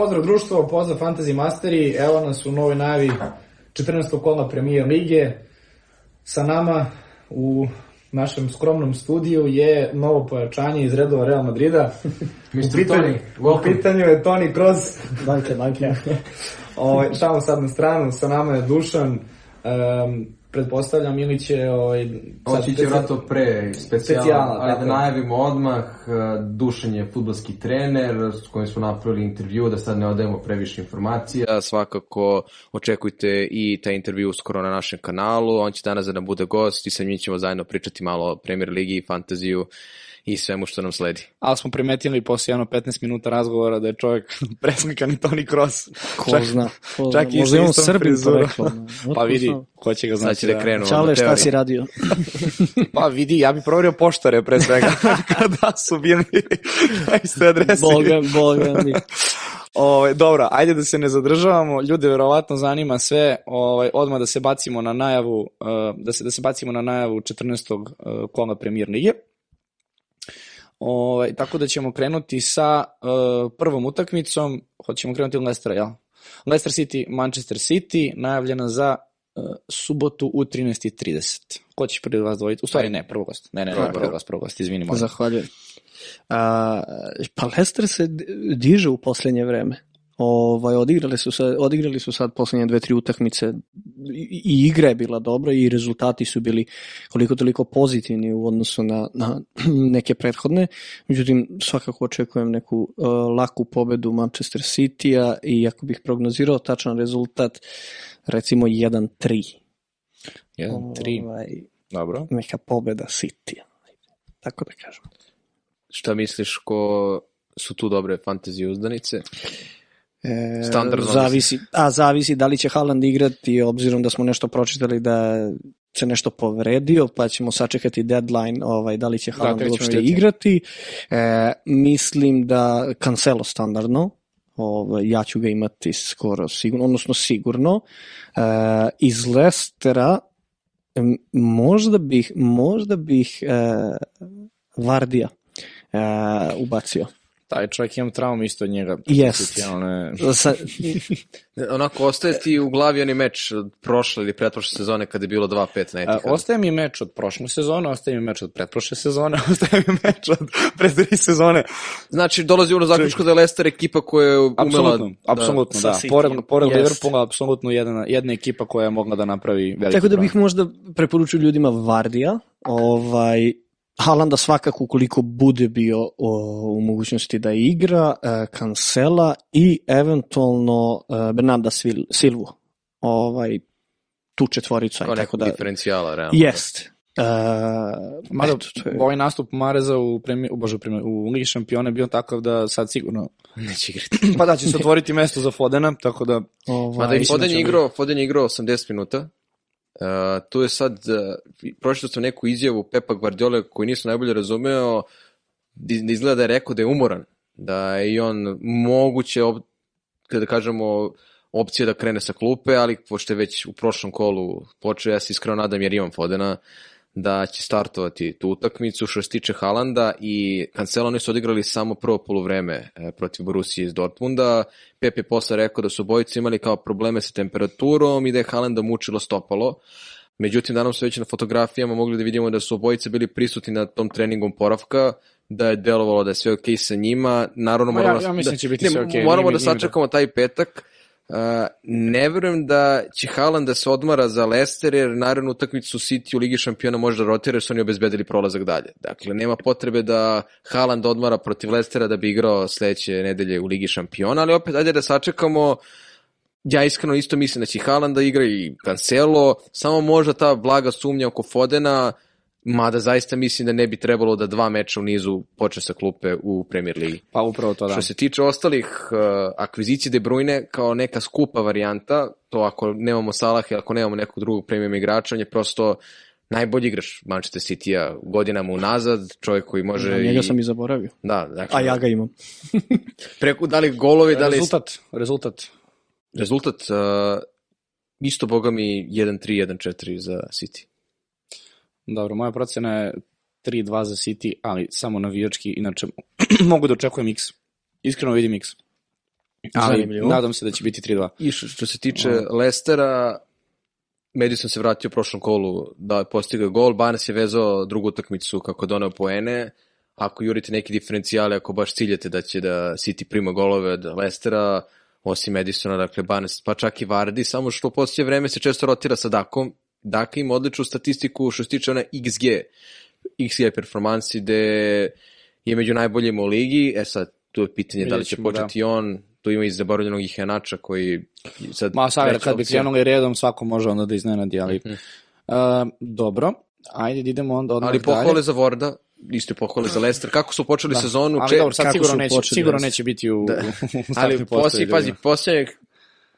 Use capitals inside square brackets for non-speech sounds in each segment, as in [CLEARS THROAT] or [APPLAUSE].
Pozdrav društvo, pozdrav Fantasy Masteri, evo nas u novoj najavi 14. kola Premier Lige. Sa nama u našem skromnom studiju je novo pojačanje iz redova Real Madrida. Mr. [LAUGHS] U pitanju, Toni, u pitanju je Toni Kroos. Danke, danke. Šalno sad na stranu, sa nama je Dušan. Um, pretpostavljam ili će... Ovaj, sad Oći će vratno pre specijala, tako da najavimo odmah, eh, Dušan je futbolski trener s kojim smo napravili intervju, da sad ne odajemo previše informacija. Ja svakako očekujte i taj intervju uskoro na našem kanalu. On će danas da nam bude gost i sa njim ćemo zajedno pričati malo o Premier Ligi, fantaziju i svemu što nam sledi. ali smo primetili posle jedno 15 minuta razgovora da je čovjek [LAUGHS] preslikan i Toni Kroos. Ko Čak- zna. Ko čak zna. i Možda sa imam istom Srbin poreklom. Pa vidi, ko će ga Sad znači će da krenu Čale, šta si radio? [LAUGHS] Pa vidi, ja bi proverio poštare pre svega [LAUGHS] kada su bili na iste adrese. Boga, boga mi. Ovaj dobro, ajde da se ne zadržavamo. Ljude verovatno zanima sve, ovaj odmah da se bacimo na najavu, uh, da se da se bacimo na najavu 14. uh, kola Premier lige. Ovaj tako da ćemo krenuti sa uh, prvom utakmicom, hoćemo krenuti od Leicestera, jel? Leicester City, Manchester City, najavljena za uh, subotu u 13:30. Ko će prvi vas dvojiti? U stvari ne, prvo gost. Ne, ne, ne, prvo gost, prvo gost, izvini, molim. Zahvaljujem. A, pa Leicester se diže u posljednje vreme. Ovaj, odigrali, su sad, odigrali su sad posljednje dve, tri utakmice i, i igra je bila dobra i rezultati su bili koliko toliko pozitivni u odnosu na, na [CLEARS THROAT] neke prethodne. Međutim, svakako očekujem neku uh, laku pobedu Manchester City-a i ako bih prognozirao tačan rezultat, recimo 1-3. 1 Ovaj, Dobro. neka pobeda City-a. Tako da kažem. Šta misliš ko su tu dobre fantazije uzdanice? E, Standardno zavisi, a zavisi da li će Haaland igrati, obzirom da smo nešto pročitali da se nešto povredio, pa ćemo sačekati deadline ovaj, da li će Haaland tek ćemo uopšte vidjeti. igrati. E, mislim da Cancelo standardno, ovaj, ja ću ga imati skoro sigurno, odnosno sigurno. E, iz Lestera možda bih, možda bih e, Vardija e, ubacio. Taj čovjek ima traumu isto od njega. Jest. Sa, [LAUGHS] Onako, ostaje ti u glavi onaj meč od prošle ili pretprošle sezone kada je bilo 2-5 na A, Etihadu. ostaje mi meč od prošle sezone, ostaje mi meč od pretprošle sezone, [LAUGHS] ostaje mi meč od pre tri sezone. Znači, dolazi ono zaključko da je Leicester ekipa koja je umela... Apsolutno, apsolutno, sa da. Cityjem. Pored, pored Jest. Liverpoola, apsolutno jedna, jedna ekipa koja je mogla da napravi veliki Tako da problem. bih možda preporučio ljudima Vardija, ovaj, Haalanda svakako ukoliko bude bio o, u mogućnosti da igra, e, Cancela i eventualno e, Bernarda Sil, Silvu. Ovaj, tu četvoricu. Kao tako da, diferencijala, realno. jest. E, Mada, eto, to je- ovaj nastup Mareza u, premi, u, bože, premi, u Ligi šampiona je bio takav da sad sigurno [CLEARS THROAT] Neće igrati. [CLEARS THROAT] pa da će se otvoriti mesto za Fodena, tako da ovaj, Mada i da Foden je igrao, Foden je igrao 80 minuta. Uh, tu je sad, uh, pročitao sam neku izjavu Pepa Guardiola koju nisam najbolje razumeo, da iz- da izgleda da je rekao da je umoran, da je i on moguće, op- kada kažemo, opcija da krene sa klupe, ali pošto je već u prošlom kolu počeo, ja se iskreno nadam jer imam Fodena, da će startovati tu utakmicu što se tiče Halanda i Cancelo oni su odigrali samo prvo poluvreme e, protiv Borusije iz Dortmunda. Pep je posle rekao da su bojice imali kao probleme sa temperaturom i da je Halanda mučilo stopalo. Međutim, danas su već na fotografijama mogli da vidimo da su obojice bili prisutni na tom treningu poravka, da je delovalo da je sve okej sa njima. Naravno, ja- moramo, ja mislim da će biti ne, sve okej, moramo nije mi- da sačekamo taj petak. Ne verujem da će Haaland da se odmara za Leicester jer naravno utakmicu City u Ligi šampiona može da rotira jer su oni obezbedili prolazak dalje. Dakle, nema potrebe da Haaland odmara protiv Leicestera da bi igrao sledeće nedelje u Ligi šampiona, ali opet ajde da sačekamo ja iskreno isto mislim da će Haaland da igra i Cancelo, samo možda ta blaga sumnja oko Fodena, mada zaista mislim da ne bi trebalo da dva meča u nizu počne sa klupe u Premier Ligi. pa upravo to da. Što se tiče ostalih uh, akvizicije De Bruyne kao neka skupa varijanta, to ako nemamo Salah i ako nemamo nekog drugog premium igrača, on je prosto najbolji igrač Manchester City-a godinama unazad, čovjek koji može i... njega sam i zaboravio. Da, dakle, A ja ga imam. [LAUGHS] preko, da li golovi, da li... Rezultat, rezultat. Rezultat, uh, isto boga mi 1-3, 1-4 za City. Dobro, moja procena je 3-2 za City, ali samo navijački, inače [CLEARS THROAT] mogu da očekujem X. Iskreno vidim X. Ali Zanimljivo. nadam se da će biti 3-2. I što, se tiče Lestera, Madison se vratio u prošlom kolu da je postigao gol, Barnes je vezao drugu utakmicu kako je doneo poene, ako jurite neki diferencijale, ako baš ciljete da će da City prima golove od Lestera, osim Madisona, dakle Barnes, pa čak i Vardy, samo što u posljednje vreme se često rotira sa Dakom. Daka ima odličnu statistiku što se tiče ona XG, XG performansi gde je među najboljima u ligi, e sad tu je pitanje da li će Vidjet ćemo, početi on, tu ima i zaboravljenog Ihenača koji sad Ma, sad, kad bi krenuli redom, svako može onda da iznenadi, ali... Uh, dobro, ajde da idemo onda odmah Ali dalje. pohvale za Vorda, isto pohvale za Leicester. Kako su počeli Da. sezonu? Ali če- dobro, sad sigurno neće, počeli, sigurno da. neće biti u, Da. [LAUGHS] u Ali poslije, postavi, pazi, da. posljednje,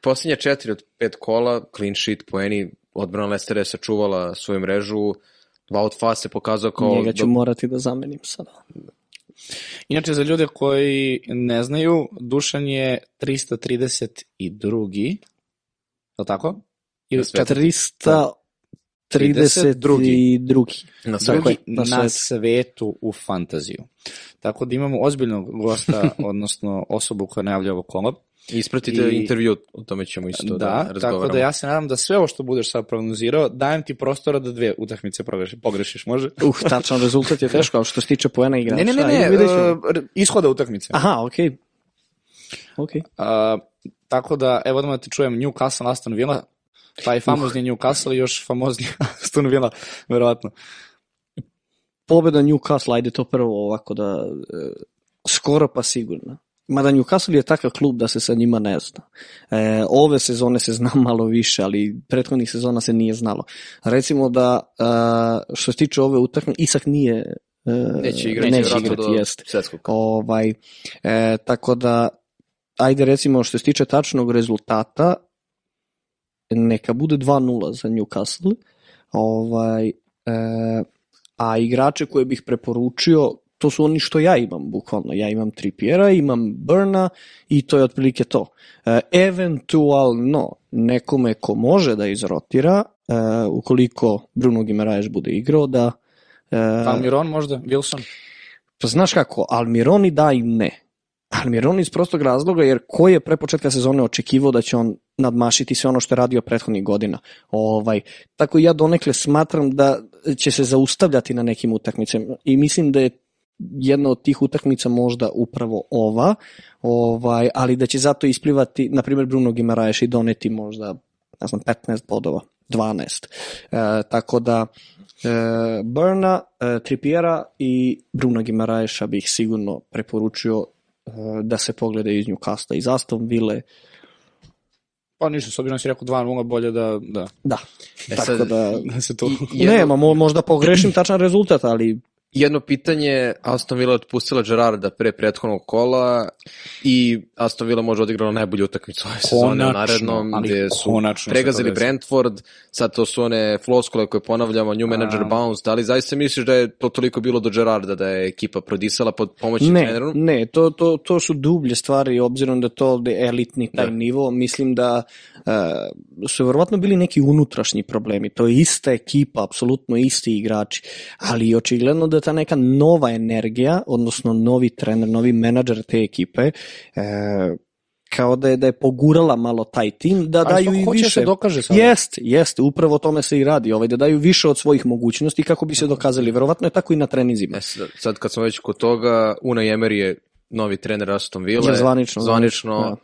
posljednje četiri od pet kola, clean sheet, poeni, odbrana Leicestera je sačuvala svoju mrežu, Wout Fass se pokazao kao... Njega ću do- morati da zamenim sada. Inače, za ljude koji ne znaju, Dušan je 332. Je li tako? Ili svetu. 332. na Drugi svetu. na, na svetu u fantaziju. Tako da imamo ozbiljnog gosta, [LAUGHS] odnosno osobu koja najavlja ovo kola. Ispratite I- intervju, o tome ćemo isto da, Da, razgovaramo. tako da ja se nadam da sve ovo što budeš sad prognozirao, dajem ti prostora da dve utakmice pogrešiš, pogrešiš može? Uh, tačan rezultat je teško, ali što se tiče poena igrača. Ne, ne, ne, ne, uh, ishoda utakmice. Aha, okej. Okay. Okej. Uh, tako da, evo odmah da ti čujem Newcastle, Aston Villa, taj famozni Newcastle i još famozni [LAUGHS] Aston Villa, verovatno. Pobeda Newcastle, ajde to prvo ovako da... e, skoro pa sigurno. Mada Newcastle je takav klub da se sa njima ne zna. E, ove sezone se zna [LAUGHS] malo više, ali prethodnih sezona se nije znalo. Recimo da, e, što se tiče ove utakmice, Isak nije... e, Neće igrati, neće igrati, do svetskog. Ovaj, e, tako da, ajde recimo što se tiče tačnog rezultata, neka bude 2-0 za Newcastle. Ovaj, e, a igrače koje bih preporučio, to su oni što ja imam, bukvalno. Ja imam Trippiera, imam Burna i to je otprilike to. E, eventualno nekome ko može da izrotira, e, ukoliko Bruno Gimaraes bude igrao, da e, Almiron možda, Wilson. Pa znaš kako, Almironi da i ne. Almironi iz prostog razloga jer ko je pre početka sezone očekivao da će on nadmašiti sve ono što je radio prethodnih godina. Ovaj, tako ja donekle smatram da će se zaustavljati na nekim utakmicama i mislim da je jedna od tih utakmica možda upravo ova, ovaj, ali da će zato isplivati, na primjer Bruno Gimaraes i doneti možda ne znam, 15 bodova, 12. E, tako da e, Burna, e, Trippiera i Bruno Gimaraeša bih sigurno preporučio e, da se pogleda iz Newcastle, iz Aston Ville, Pa ništa, s obzirom da si rekao 2-0, bolje da, da, da. E tako sad, da... [LAUGHS] da se to... I- [LAUGHS] jedno- Nema, mo, možda pogrešim tačan rezultat, ali jedno pitanje, Aston Villa je otpustila Gerarda pre prethodnog kola i Aston Villa može odigrala najbolju utakmicu ove sezone u narednom, ali gde su pregazili. Brentford, sad to su one floskule koje ponavljamo, new manager A. bounce, da li zaista misliš da je to toliko bilo do Gerarda, da je ekipa prodisala pod pomoći ne, treneru? ne to, to, to su dublje stvari, obzirom da je to ovde elitni taj Da. nivo, mislim da uh, su verovatno bili neki unutrašnji problemi, to je ista ekipa, apsolutno isti igrači, ali očigledno da ta neka nova energija, odnosno novi trener, novi menadžer te ekipe, uh, kao da je da je pogurala malo taj tim da Ali daju i da više. se dokaže sada. Jeste, jeste, upravo o tome se i radi, ovaj da daju više od svojih mogućnosti kako bi se dokazali. Verovatno je tako i na treninzima. E, sad, sad kad smo već kod toga, Unai Emery je novi trener Aston Villa. Je zvanično, Zvanično. da.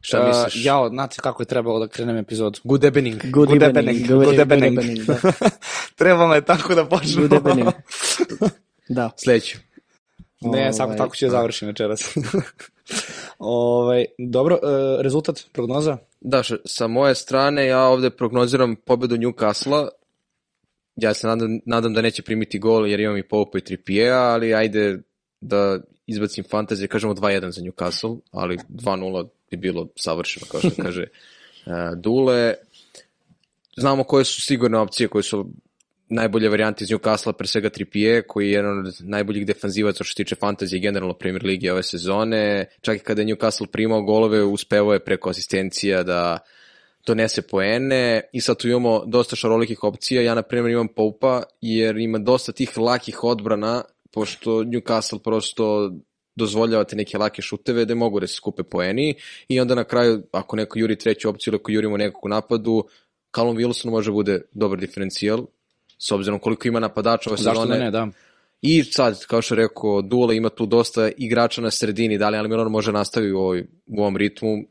Šta Uh, misliš? jao, znate kako je trebalo da krenem epizodu. Good evening. Good, Good evening, evening, good, good evening, evening. da. [LAUGHS] Trebalo je tako da počnemo. Good evening. [LAUGHS] Da. Sledeći. Ne, samo Ovaj, tako će završiti večeras. [LAUGHS] ovaj, dobro, uh, rezultat, prognoza? Da, sa moje strane ja ovde prognoziram pobedu Newcastle-a. Ja se nadam, nadam da neće primiti gol jer imam i Pope i Trippier, ali ajde da izbacim fantazije, kažemo 2-1 za Newcastle, ali 2-0 bi bilo savršeno, kao što kaže uh, [LAUGHS] Dule. Znamo koje su sigurne opcije, koje su najbolje varijante iz Newcastle, pre svega Trippier, koji je jedan od najboljih defanzivaca što se tiče fantazije generalno Premier Ligi ove sezone. Čak i kada je Newcastle primao golove, uspevao je preko asistencija da donese poene i sad tu imamo dosta šarolikih opcija. Ja, na primjer, imam Poupa jer ima dosta tih lakih odbrana, pošto Newcastle prosto dozvoljavate neke lake šuteve da mogu da se skupe poeni i onda na kraju, ako neko juri treću opciju ili ako jurimo nekog napadu, Callum Wilson može bude dobar diferencijal, s obzirom koliko ima napadača ove Zašto sezone. da ne, da. I sad, kao što je rekao, Dule ima tu dosta igrača na sredini, da li Almiron može nastavi u, ovoj, u ovom ritmu,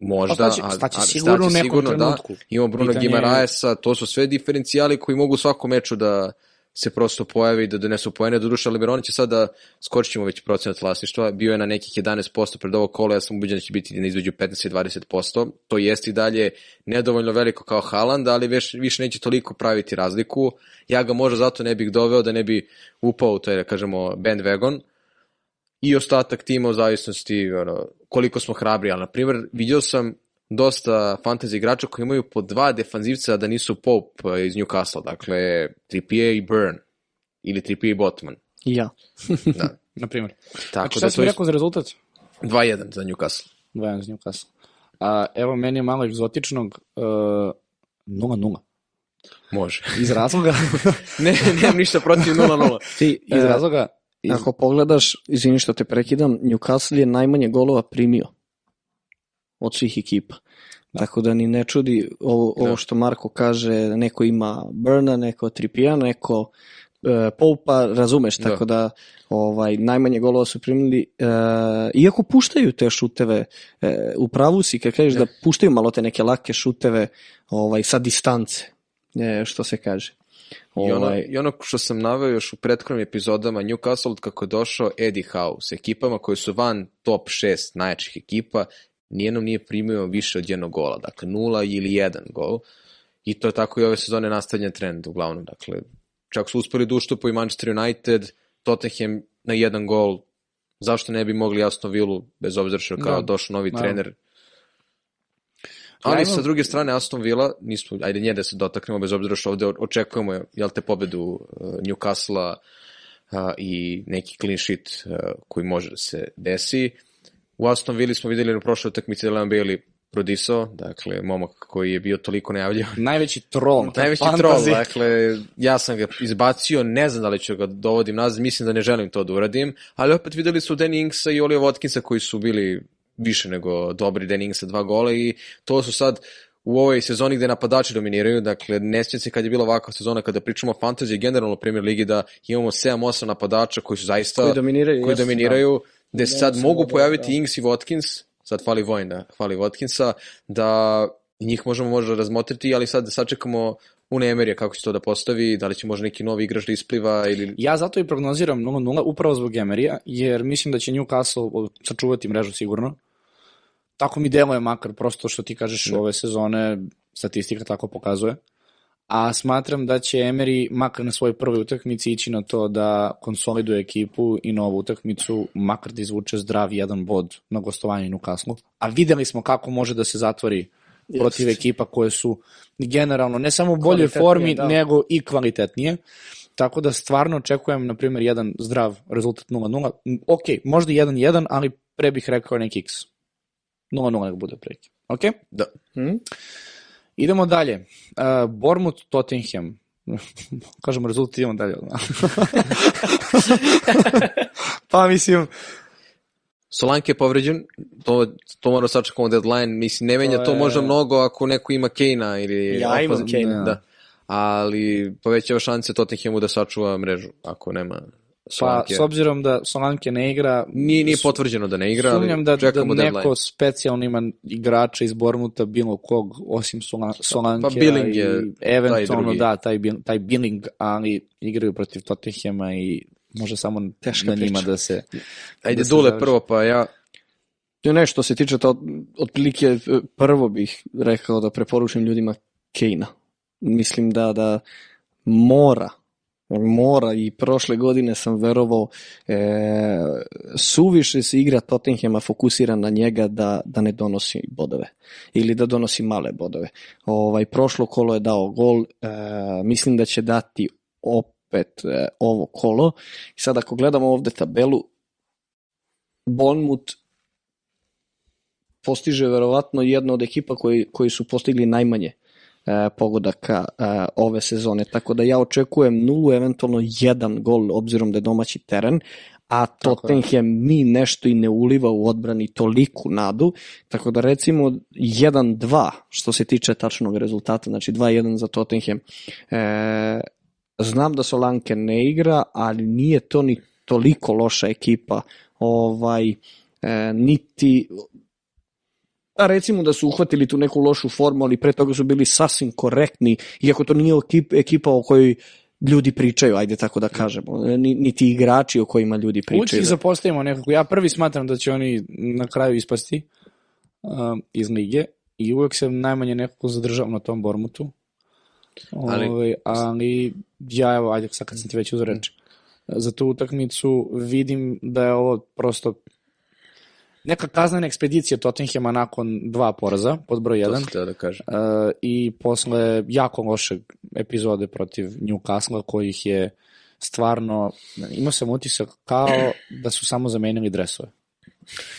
možda. Pa staće- staće a- sigurno nekom sigurno. Da. Imamo Bruno Pitanje je- Gimaraesa, to su sve diferencijali koji mogu u svakom meču da se prosto pojavi i da donesu poene. Doduše, Almiron će sada, skočit ćemo već procenat vlasništva, bio je na nekih 11% pred ovo kolo, ja sam ubeđen da će biti na između 15 i 20%. To jeste i dalje nedovoljno veliko kao Haaland, ali već, više neće toliko praviti razliku. Ja ga možda zato ne bih doveo da ne bi upao u to je, da kažemo, bandwagon i ostatak tima u zavisnosti ono, koliko smo hrabri, ali na primjer vidio sam dosta fantasy igrača koji imaju po dva defanzivca da nisu Pope eh, iz Newcastle, dakle Trippier i Burn ili Trippier i Botman. I ja. [LAUGHS] Da. [LAUGHS] Na primjer. Tako Znači, da šta to si je rekao za rezultat? 2-1 za Newcastle. 2 za Newcastle. A, evo, meni je malo egzotičnog uh, 0-0. Može. [LAUGHS] Iz razloga, ne, nemam ništa protiv 0-0. Ti, iz e, razloga, iz, ako pogledaš, izvini što te prekidam, Newcastle je najmanje golova primio od svih ekipa. Tako da ni ne čudi ovo, ovo Da. što Marko kaže, neko ima Burna, neko Trippier, neko e, Poupa, razumeš, Da. tako da ovaj najmanje golova su primili e, iako puštaju te šuteve e, u pravu si kad kažeš da puštaju malo te neke lake šuteve ovaj sa distance e, što se kaže I ono, Ovaj, I ono što sam naveo još u prethodnim epizodama, Newcastle kako je došao Eddie Howe s ekipama koji su van top 6 najjačih ekipa, nijednom nije primio više od jednog gola, dakle nula ili jedan gol. I to je tako i ove sezone nastavljen trend uglavnom. Dakle, čak su uspeli da uštupu i Manchester United, Tottenham na jedan gol, zašto ne bi mogli Aston Villa, bez obzira što kao Da. došao novi Da. trener, Ali sa druge strane Aston Villa, nismo, ajde nje da se dotaknemo, bez obzira što ovde očekujemo, jel te, pobedu uh, Newcastle-a uh, i neki clean sheet uh, koji može da se desi. U Aston Villa smo videli na prošloj utakmici da Leon Bailey prodisao, dakle, momak koji je bio toliko najavljivan. [LAUGHS] najveći troll. Najveći fantasy. troll, dakle, ja sam ga izbacio, ne znam da li ću ga dovodim nazad, mislim da ne želim to da uradim, ali opet videli su Danny Ingsa i Olio Watkinsa koji su bili više nego dobri Danny Ingsa dva gola i to su sad u ovoj sezoni gde napadači dominiraju, dakle ne sjećam se kad je bila ovakva sezona kada pričamo o fantasy generalno u Premier Ligi da imamo 7-8 napadača koji su zaista Koji dominiraju, koji jeste, dominiraju gde se sad mogu mogu, pojaviti da. Ings i Watkins, sad fali Vojn da hvali Watkinsa, da njih možemo možda razmotriti, ali sad da sačekamo Una Emerija kako će to da postavi, da li će možda neki novi igrač da ispliva ili... Ja zato i prognoziram 0-0 upravo zbog Emerija, jer mislim da će Newcastle sačuvati mrežu sigurno. Tako mi deluje makar, prosto što ti kažeš ove sezone, statistika tako pokazuje. A smatram da će Emery makar na svojoj prvoj utakmici ići na to da konsoliduje ekipu i novu utakmicu, makar da izvuče zdrav jedan bod na gostovanje Newcastle. A videli smo kako može da se zatvori protiv ekipa koje su generalno ne samo u boljoj formi, da. nego i kvalitetnije. Tako da stvarno očekujem, na primjer, jedan zdrav rezultat 0-0. M, Ok, možda 1-1, ali pre bih rekao neki x. 0-0 nek bude pre. Ok? Da. Hm? Idemo dalje. Uh, Bournemouth Tottenham. [LAUGHS] Kažemo rezultat, idemo dalje. odmah. [LAUGHS] pa mislim, Solanke je povređen, to, to moramo sačekamo deadline, mislim, ne menja To to, je- možda mnogo ako neko ima Kejna ili... Ja imam Kejna. Da. Ali povećava šanse Tottenhamu da sačuva mrežu, ako nema pa Solanke. s obzirom da Solanke ne igra, Nije, nije potvrđeno da ne igra, ali sumnjam da, da čekamo deadline. neko specijalno ima igrača iz Bormuta bilo kog, osim Sola- Solanke Pa Billing je i eventualno drugi. da, taj, taj Billing, ali igraju protiv Tottenhama i može samo Teška na njima priča. da se Ajde, da se Dule završi. prvo, pa ja... Ne, što se tiče to, otprilike e, prvo bih rekao da preporučim ljudima Kejna. Mislim da, da mora, mora i prošle godine sam verovao e, suviše se igra Tottenhama fokusira na njega da, da ne donosi bodove ili da donosi male bodove. Ovaj, prošlo kolo je dao gol, e, mislim da će dati opet e, ovo kolo. I sad ako gledamo ovde tabelu, Bournemouth postiže verovatno jedna od ekipa koji, koji su postigli najmanje pogodaka e, ove sezone, tako da ja očekujem nulu, eventualno jedan gol obzirom da je domaći teren, a Tottenham ni nešto i ne uliva u odbrani toliku nadu, tako da recimo 1-2 što se tiče tačnog rezultata, znači 2-1 za Tottenham. E, znam da Solanke ne igra, ali nije to ni toliko loša ekipa, ovaj, e, niti a recimo da su uhvatili tu neku lošu formu, ali pre toga su bili sasvim korektni, iako to nije ekip, ekipa o kojoj ljudi pričaju, ajde tako da kažemo, ni, niti igrači o kojima ljudi Uvijek pričaju. ih zapostavimo nekako. Ja prvi smatram da će oni na kraju ispasti um, iz lige i uvek se najmanje nekako zadržavam na tom Bormutu. Ali- Ali, ali ja, evo, ajde, sad kad sam ti već uzeo reč, za tu utakmicu vidim da je ovo prosto neka kaznena ekspedicija Tottenhama nakon dva poraza, pod broj To 1. sam teo da kažem. Uh, i posle jako loše epizode protiv Newcastle kojih je stvarno, imao sam utisak kao da su samo zamenili dresove.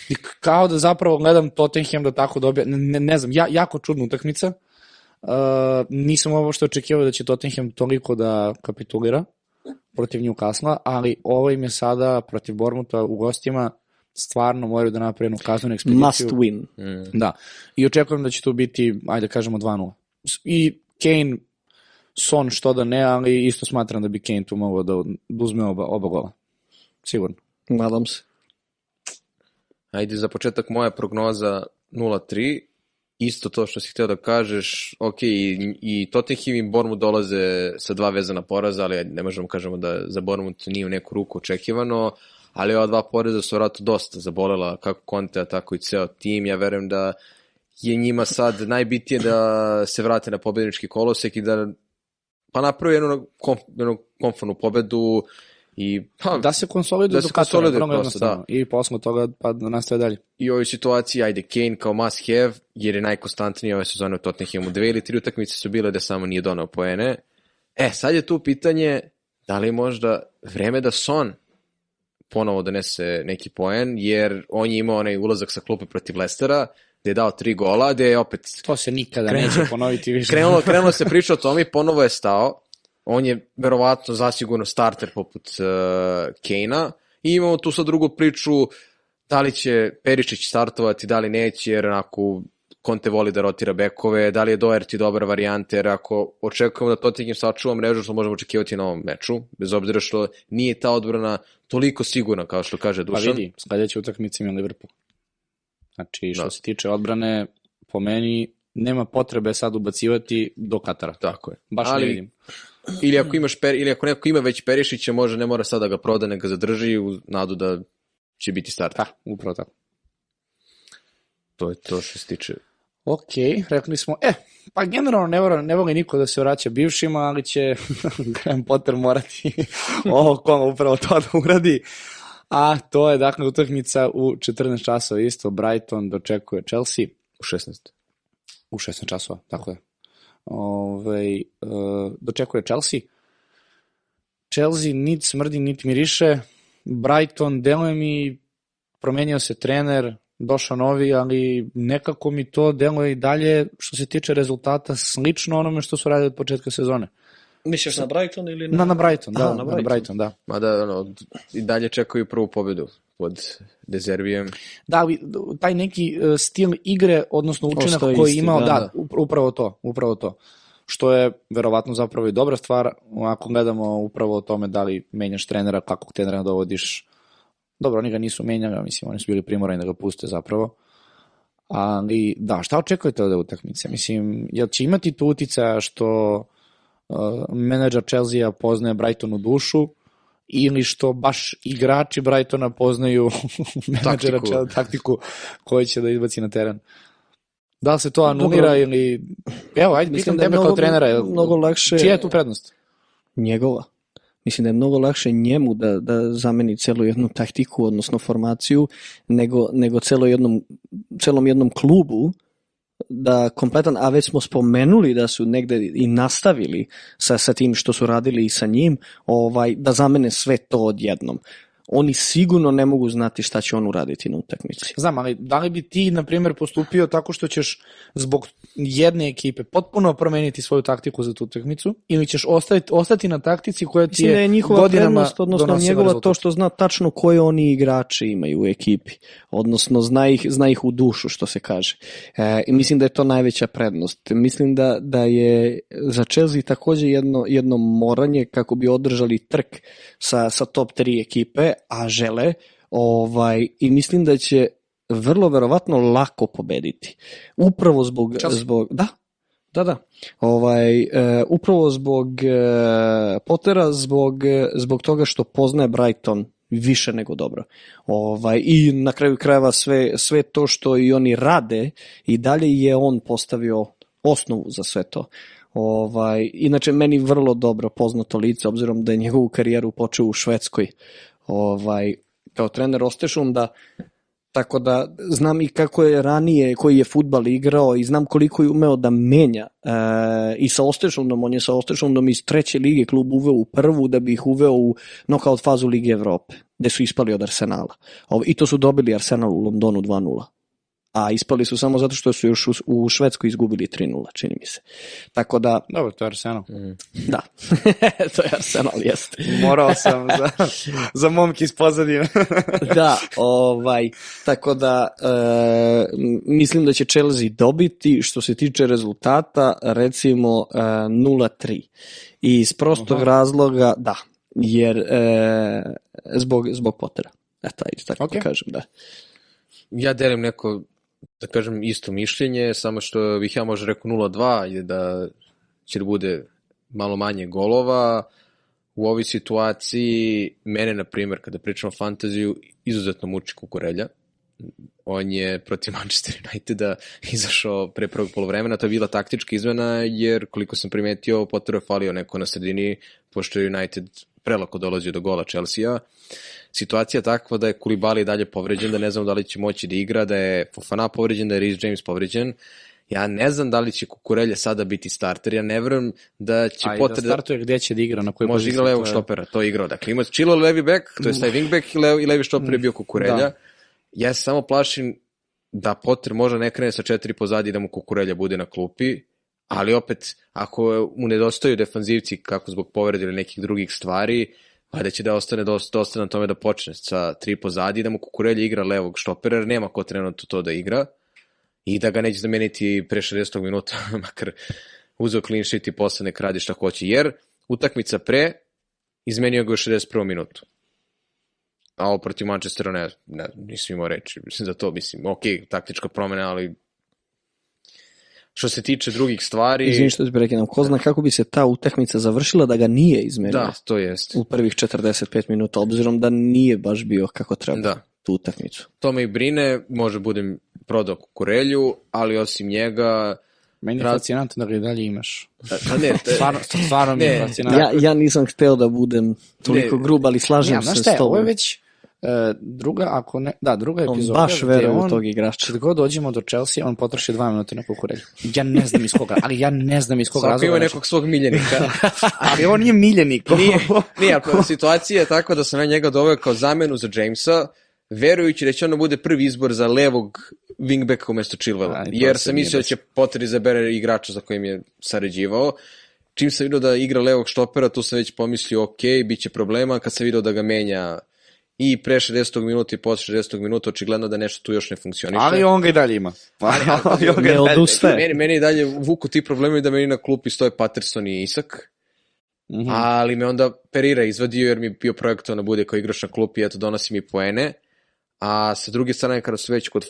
I kao da zapravo gledam Tottenham da tako dobija, ne, ne, ne znam, ja, jako čudna utakmica. Uh, nisam ovo što očekivao da će Tottenham toliko da kapitulira protiv Newcastle, ali ovo im je sada protiv Bormuta u gostima stvarno moraju da naprave jednu kaznenu ekspediciju. Must win. Mm. Da. I očekujem da će to biti, ajde da kažemo 2-0. S- I Kane, Son što da ne, ali isto smatram da bi Kane tu mogao da uzme oba, oba gola. Sigurno. Nadam se. Ajde, za početak moja prognoza 0-3, isto to što si htio da kažeš, ok, i, i Tottenham i Bournemouth dolaze sa dva vezana poraza, ali ne možemo kažemo da za Bournemouth nije u neku ruku očekivano, ali ova dva poraza su vratno dosta zabolela kako Conte, tako i ceo tim. Ja verujem da je njima sad najbitnije da se vrate na pobednički kolosek i da pa napravi jednu, konf, jednu konfornu pobedu i pa, Da se konsoliduje Da do se konsoliduje vrlo prosto, jednostavno. I posle toga pa da nastave dalje. i u ovoj situaciji, ajde, Kane kao must have, jer je najkonstantniji ove sezone u Tottenhamu. Dve ili tri utakmice su bile da samo nije donao poene. E, sad je tu pitanje, da li možda vreme da Son ponovo donese neki poen, jer on je imao onaj ulazak sa klupe protiv Lestera, gde je dao tri gola, gde je opet To se nikada neće ponoviti više. krenulo, krenulo se priča o tome i ponovo je stao. On je verovatno zasigurno starter poput uh, Kejna i imamo tu sad drugu priču da li će Perišić startovati, da li neće, jer onako Conte voli da rotira bekove, da li je Doherty dobar varijant, jer ako očekujemo da Tottenham sačuva mrežu, što možemo očekivati na ovom meču, bez obzira što nije ta odbrana toliko sigurna, kao što kaže Pa Dušan. vidi, sledeća utakmica ima Liverpool. Znači, što Da. se tiče odbrane, po meni nema potrebe sad ubacivati do Katara. Tako je. Baš Ali- ne vidim. Ili ako, imaš per, ili ako neko ima već Perišića, može ne mora sada da ga proda, nego ga zadrži u nadu da će biti starter. Da, upravo tako. To je to što se tiče. Ok, rekli smo, e, pa generalno ne, voli, ne voli niko da se vraća bivšima, ali će [LAUGHS] Graham Potter morati [LAUGHS] ovo kolo upravo to da uradi. A to je dakle utakmica u 14 časova isto, Brighton dočekuje Chelsea U 16. u 16 časova, tako je. Ove, uh, dočekuje Chelsea. Chelsea niti smrdi, niti miriše. Brighton, deluje mi, promenio se trener, došao novi, ali nekako mi to deluje i dalje, što se tiče rezultata, slično onome što su radili od početka sezone. Misliš na Brighton ili Na, na Brighton, da, Aha, na na Brighton. Brighton. da. Mada ono, i dalje čekaju prvu pobedu pod Dezerbijem. Da, ali taj neki uh, stil igre, odnosno učinak Ostaje koji je imao, da, da, da. up- upravo to, upravo to. Što je verovatno zapravo i dobra stvar, ako gledamo upravo o tome da li menjaš trenera, kakvog trenera dovodiš. Dobro, oni ga nisu menjali, mislim, oni su bili primorani da ga puste zapravo. Ali, da, šta očekujete od utakmice? Mislim, jel će imati tu uticaja što uh, menadžer Chelsea poznaje Brighton u dušu, ili što baš igrači Brightona poznaju [LAUGHS] menadžera Taktiku. Chelsea, taktiku koju će da izbaci na teren. Da li se to anulira Dobro. ili... Evo, ajde, Mislim da je tebe kao mnogo- trenera. jel- mnogo lakše- Čija je tu prednost? njegova. Mislim da je mnogo lakše njemu da, da zameni celu jednu taktiku, odnosno formaciju, nego, nego celo jednom, celom jednom klubu da kompletan, a već smo spomenuli da su negde i nastavili sa, sa tim što su radili i sa njim, ovaj, da zamene sve to odjednom. Oni sigurno ne mogu znati šta će on uraditi na utakmici. Znam, ali da li bi ti, na primjer, postupio tako što ćeš zbog jedne ekipe potpuno promeniti svoju taktiku za tu utakmicu ili ćeš ostati, ostati na taktici koja ti Mislim je da je njihova godinama prednost, odnosno njegova rezultat? to što zna tačno koje oni igrači imaju u ekipi, odnosno zna ih, zna ih u dušu, što se kaže. E, I mislim da je to najveća prednost. Mislim da, da je za Chelsea takođe jedno, jedno moranje kako bi održali trk sa, sa top 3 ekipe, a žele, ovaj, i mislim da će vrlo verovatno lako pobediti. Upravo zbog, Chelsea? zbog da, da, da. Ovaj, e, upravo zbog e, Pottera, zbog, e, zbog toga što poznaje Brighton više nego dobro. Ovaj, I na kraju krajeva sve, sve to što i oni rade i dalje je on postavio osnovu za sve to. Ovaj, inače, meni vrlo dobro poznato lice, obzirom da je njegovu karijeru počeo u Švedskoj ovaj, kao trener Ostešunda, Tako da znam i kako je ranije, koji je futbal igrao i znam koliko je umeo da menja. E, I sa Ostešundom, on je sa Ostešundom iz treće lige klub uveo u prvu da bi ih uveo u nokaut fazu Lige Evrope, gde su ispali od Arsenala. Ovo- I to su dobili Arsenal u Londonu 2-0. A ispali su samo zato što su još u, u Švedskoj izgubili 3-0, čini mi se. Tako da, Dobro, to je Arsenal. [LAUGHS] da, [LAUGHS] to je Arsenal, jeste. Morao sam za, [LAUGHS] za momke iz pozadine. da, ovaj, tako da e, mislim da će Chelsea dobiti što se tiče rezultata recimo e, 0-3 i iz prostog Aha. razloga da, jer e, zbog, zbog Pottera. Eto, ajde, tako Ok. da kažem, da. Ja delim neko, da kažem, isto mišljenje, samo što bih ja možda rekao 0-2, je da će da bude malo manje golova. U ovoj situaciji, mene, na primjer, kada pričam o fantaziju, izuzetno muči Kukurelja. On je protiv Manchester Uniteda izašao pre prvog polovremena, to je bila taktička izmena, jer koliko sam primetio, Potteru je falio neko na sredini, pošto je United prelako dolazio do gola Chelsea-a. Situacija je takva da je Kulibali dalje povređen, da ne znam da li će moći da igra, da je Fofana povređen, da je Reece James povređen. Ja ne znam da li će Kukurelja sada biti starter, ja ne verujem da će A i da da, startuje gde će da igra, na kojoj može igra levog to je- štopera, to je igrao. Dakle, ima Chilo levi back, to je taj wing back i, lev, i levi štoper je bio Kukurelja. Da. Ja se samo plašim da Potter možda ne krene sa četiri pozadi da mu Kukurelja bude na klupi, ali opet, ako mu nedostaju defanzivci kako zbog povrede ili nekih drugih stvari, valjda će da ostane dosta, dosta na tome da počne sa tri pozadi da mu Kukurelja igra levog štopera, jer nema ko trenutno to da igra i da ga neće zameniti pre 60. minuta, [LAUGHS] makar uzeo clean sheet i posle nek radi šta hoće, jer utakmica pre izmenio ga u 61. minutu. A ovo protiv Manchestera ne, ne nisam imao mislim, za to, mislim, ok, taktička promena, ali što se tiče drugih stvari, Izvini što ti prekidam, ko zna kako bi se ta utakmica završila da ga nije izmenio da, to jest. u prvih 45 minuta, obzirom da nije baš bio kako treba Da. tu utakmicu. To me i brine, može budem prodao kukurelju, ali osim njega, Meni je Rad- fascinantno da ga i dalje imaš. a ne, te, Stvarno, stvarno mi je fascinantno. Ja, ja nisam hteo da budem toliko Ne. grub, ali slažem Ja, se s je, ovo tobom. je već druga, ako ne, da, druga On epizoda. baš gde veruje u on- tog igrača. Kad god dođemo do Chelsea, on potroši dva minuta na kukurelju. Ja ne znam iz koga, ali ja ne znam iz koga svako razloga. ima znači. nekog svog miljenika. [LAUGHS] Ali on nije miljenik. Nije, nije, ali situacija je takva da sam ja njega doveo kao zamenu za Jamesa, verujući da će ono bude prvi izbor za levog wingbacka umesto Chilwella. Jer se sam mislio da će Potter izabere igrača za kojim je sarađivao. Čim sam vidio da igra levog štopera, tu sam već pomislio, ok, bit će problema. Kad sam vidio da ga menja i pre 60. minuta i posle 60. minuta, očigledno da nešto tu još ne funkcioniše. Ali on ga i dalje ima. Ali, [LAUGHS] ali on ga Ne dalje odustaje. Meni, meni i dalje vuku ti problemi da meni na klupi stoje Patterson i Isak. Mhm. ali me onda Perira izvadio jer mi je bio projektovan da bude kao igrač na klupi, eto donosi mi poene, a sa druge strane kada su već kod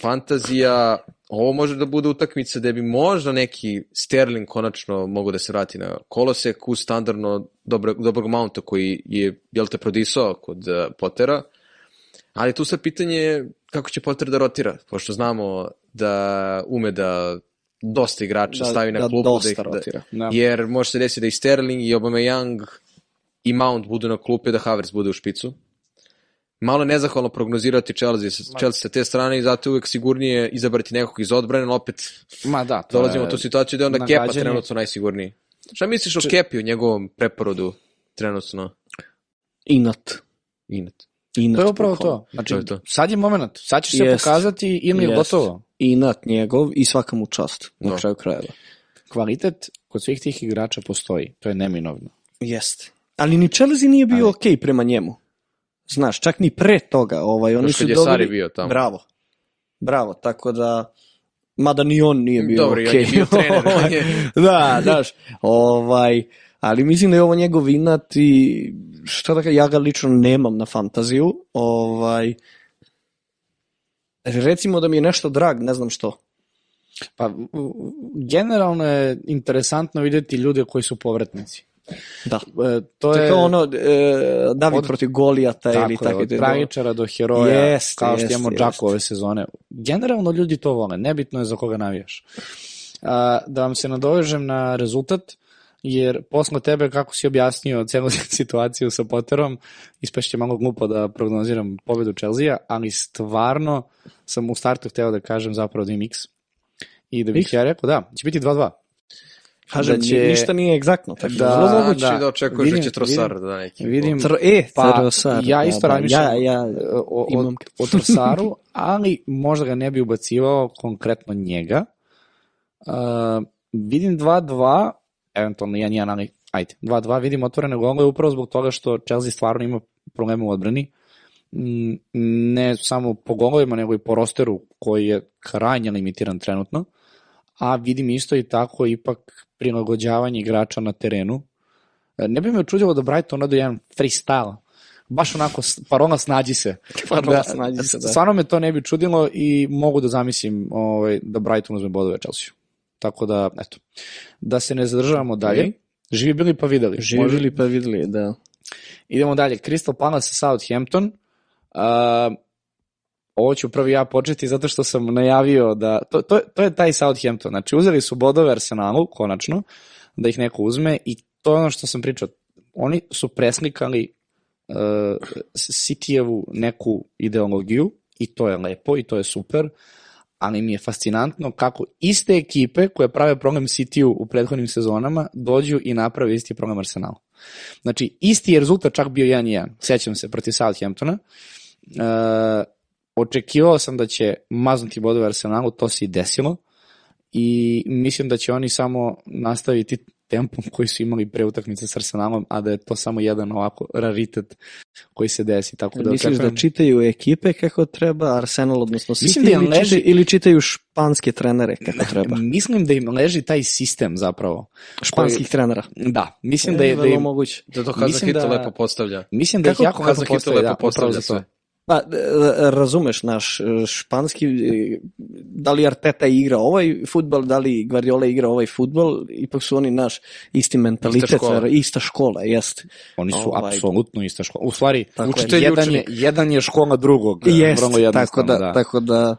fantazija, ovo može da bude utakmica gde bi možda neki Sterling konačno mogu da se vrati na kolosek u standardno dobro, dobrog mounta koji je, jel te, prodisao kod uh, Pottera, ali tu sad pitanje je kako će Potter da rotira, pošto znamo da ume da dosta igrača Da- stavi na da klupu, dosta ih- rotira. Da. jer može se desiti da i Sterling i Aubameyang i Mount budu na klupi, da Havertz bude u špicu. Malo nezahvalno prognozirati Chelsea, sa- Chelsea sa te strane i zato je uvek sigurnije izabrati nekog iz odbrane, ali opet Ma da, to dolazimo je u tu situaciju da je onda Kepa trenutno najsigurniji. Šta misliš o Kepi, o njegovom preporodu trenutno? Inat. Inat. Inat, To je upravo to. Znači, To je to. sad je moment, sad će se Jest. pokazati ili je Jest. gotovo. Inat njegov i svaka mu čast na Da. kraju krajeva. Kvalitet kod svih tih igrača postoji, to je neminovno. Jeste. Ali ni Chelsea nije bio okej prema njemu. Znaš, čak ni pre toga. Ovaj, oni Još su je doveli... Sari bio tamo. Bravo. Bravo, tako da... Mada ni on nije bio Dobro, i on je bio [LAUGHS] trener, Ovaj, je- da, daš. Ovaj, ali mislim da je ovo njegov inat i šta da ja ga lično nemam na fantaziju. Ovaj, recimo da mi je nešto drag, ne znam što. Pa, generalno je interesantno vidjeti ljude koji su povratnici. Da. E, to To je je ono, e, David od- protiv Golijata ili tako od tragičara do heroja, Jeste, kao što imamo. Džaku ove sezone. Generalno ljudi to vole, nebitno je za koga navijaš. A, da vam se nadovežem na rezultat, jer posle tebe kako si objasnio celu [LAUGHS] situaciju sa Potterom, ispašće malo glupo da prognoziram pobedu Chelsea, ali stvarno sam u startu hteo da kažem zapravo da im X. I da bih X? ja rekao, da, će biti 2-2. Kažem, da će- ništa nije egzaktno. Tako Da, da, vrlo Znači moguće. da, da. očekuješ Vidim- da će Trosar vidim- da da neki vidim-. Tr, e, Pa, Trosar, ja da, isto da, razmišljam Ja, ja, o, o, imam. o Trosaru, [LAUGHS] ali možda ga ne bi ubacivao konkretno njega. Uh, vidim 2-2, eventualno 1-1, ali ajde, 2-2, vidim otvorene golove upravo zbog toga što Chelsea stvarno ima probleme u odbrani. Mm, Ne samo po golovima, nego i po rosteru koji je krajnje limitiran trenutno. A vidim isto i tako ipak prilagođavanje igrača na terenu. E, Ne bi me čudilo da Brighton ode jedan freestyle baš onako parola snađi se. [LAUGHS] Parola snađi se, da. Stvarno me to ne bi čudilo i mogu da zamislim ovaj, da Brighton uzme bodove Chelsea. Tako da, eto, da se ne zadržavamo dalje. Živi bili pa videli. Može- Živjeli pa videli, da. Idemo dalje. Crystal Palace Southampton. Uh, ovo ću prvi ja početi zato što sam najavio da... To, to, to je taj Southampton. Znači, uzeli su bodove Arsenalu, konačno, da ih neko uzme i to je ono što sam pričao. Oni su preslikali uh, Cityjevu neku ideologiju i to je lepo i to je super, ali mi je fascinantno kako iste ekipe koje prave problem Cityu u prethodnim sezonama dođu i naprave isti problem Arsenalu. Znači, isti je rezultat čak bio 1-1, sećam se, protiv Southamptona. E, očekivao sam da će maznuti bodove Arsenalu, to se i desilo. I mislim da će oni samo nastaviti tempom koji su imali pre utakmice s Arsenalom, a da je to samo jedan ovako raritet koji se desi. Tako da Misliš očekujem- da čitaju ekipe kako treba, Arsenal odnosno City, Mislim da im ili, leži- čitaju, ili čitaju španske trenere kako treba? Mislim da im leži taj sistem zapravo. Španskih trenera. Da, mislim da je, da vrlo im, moguće. Da to Mislim Hazahito da- lepo postavlja. mislim da Kako jako lepo da, postavlja za to. sve. Pa, e, razumeš, naš e, španski, e, da li Arteta igra ovaj futbal, da li Guardiola igra ovaj futbal, ipak su oni naš isti mentalitet, Ista škola. ista škola, jeste. Oni su Ovaj. apsolutno ista škola. U stvari, Tako je. Učitelj jedan, je, učenik. jedan je škola drugog. Jest, tako da, da. tako da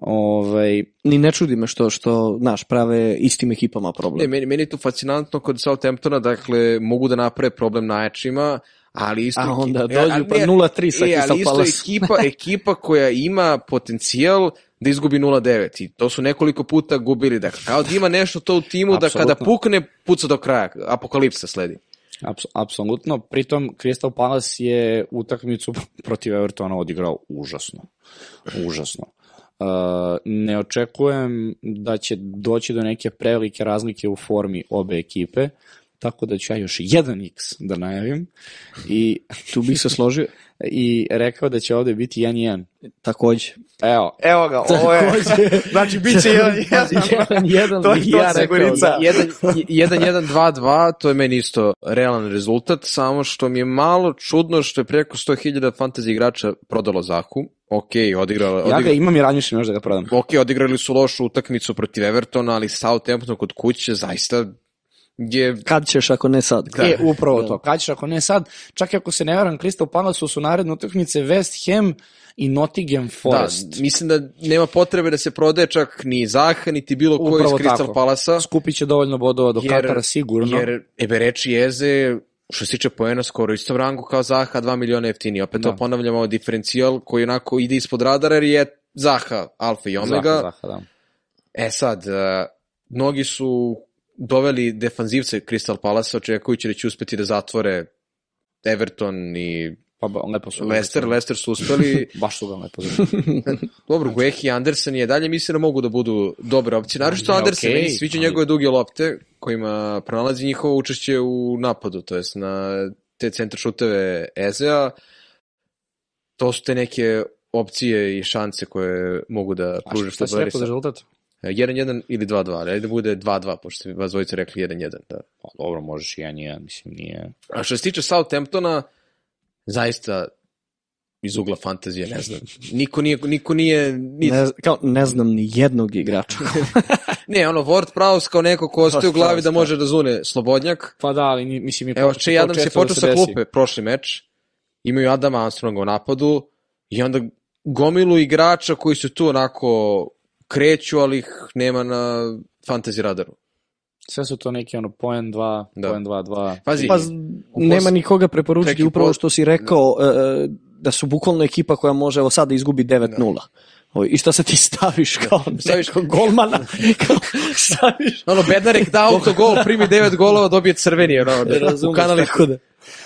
Ovaj, ni ne čudi me što, što naš prave istim ekipama Ne, problem. meni, meni je to fascinantno kod Southamptona, dakle, mogu da naprave problem najjačima, ali isto... A onda e, dođu ali pa ne, 0-3 sa e, ali isto ekipa, [LAUGHS] ekipa koja ima potencijal da izgubi 0-9 i to su nekoliko puta gubili. Dakle, kao da ima nešto to u timu da kada pukne, puca do kraja. Apokalipsa sledi. Aps, apsolutno. Pritom, Crystal Palace je utakmicu [LAUGHS] protiv Evertona odigrao užasno. Užasno. Uh, ne očekujem da će doći do neke prevelike razlike u formi obe ekipe, tako da ću ja još jedan X da najavim i, Tu bih se složio. [LAUGHS] i rekao da će ovde biti 1-1. Takođe. Evo, evo ga, ovo je, [LAUGHS] znači bit će 1-1. [LAUGHS] jedan, jedan, To je to, ja Segurica. da. 1-1-2-2, to je meni isto realan rezultat, samo što mi je malo čudno što je preko 100.000 fantasy igrača prodalo Zahu. Ok, odigrala, Ja ga imam i razmišljam još da ga prodam. ok, odigrali su lošu utakmicu protiv Evertona, ali Southampton kod kuće zaista je Kad ćeš ako ne sad? Da. E, upravo to. Kad ćeš, ako ne sad, čak i ako se ne varam, Crystal Palace su naredne utakmice West Ham i Nottingham Forest. Da, mislim da nema potrebe da se prodaje čak ni Zaha, niti bilo ko iz Crystal tako. Palasa. Skupit će dovoljno bodova do Katara sigurno. Jer Ebereči Jeze, što se tiče poena, skoro u istom rangu kao Zaha, 2 miliona jeftini. Opet Da. to ponavljamo, ovo diferencijal koji onako ide ispod radara jer je Zaha, alfa i omega. Zaha, Zaha, da. E sad, uh, mnogi su doveli defanzivce Crystal Palace očekujući da će uspeti da zatvore Everton i Pa ba, lepo su. Leicester, Leicester su uspeli, [LAUGHS] Baš su ga lepo završili. [LAUGHS] dobro, Guehi i Andersen je dalje mislim da mogu da budu dobre opcije. Naravno Ne, Andersen, okej, meni sviđa ali- njegove duge lopte kojima pronalazi njihovo učešće u napadu, to jest na te centar šuteve Ezea. To su te neke opcije i šanse koje mogu da A pruže šta si futboleri. rekao za rezultat? 1-1 ili 2-2, ali ajde da bude 2-2, pošto ste vas dvojice rekli 1-1. Da. Pa, dobro, možeš i jedan, i jedan, mislim, nije... A što se tiče Southamptona, zaista iz ugla fantazije, ne znam. Niko nije, niko nije, ni, ne, kao, ne znam ni jednog igrača. [LAUGHS] ne ono, Ward Prowse kao neko ko ostaje u glavi da može da zune slobodnjak. Pa da, ali mislim... i Evo, Adams je često da počeo se sa desi. klupe prošli meč, imaju Adama Armstronga u napadu i onda gomilu igrača koji su tu onako kreću, ali ih nema na fantasy radaru. Sve su to neki ono poen 2, Da. poen 2, 2. Pazi, Pa nema nikoga preporučiti upravo što si rekao e, da su bukvalno ekipa koja može evo sada izgubi 9-0. Ovo, I šta se ti staviš kao Staviš- nekog golmana? [LAUGHS] kao, staviš... ono, Bednarek da autogol, primi 9 golova, dobije crveni, ono, u kanali tako da.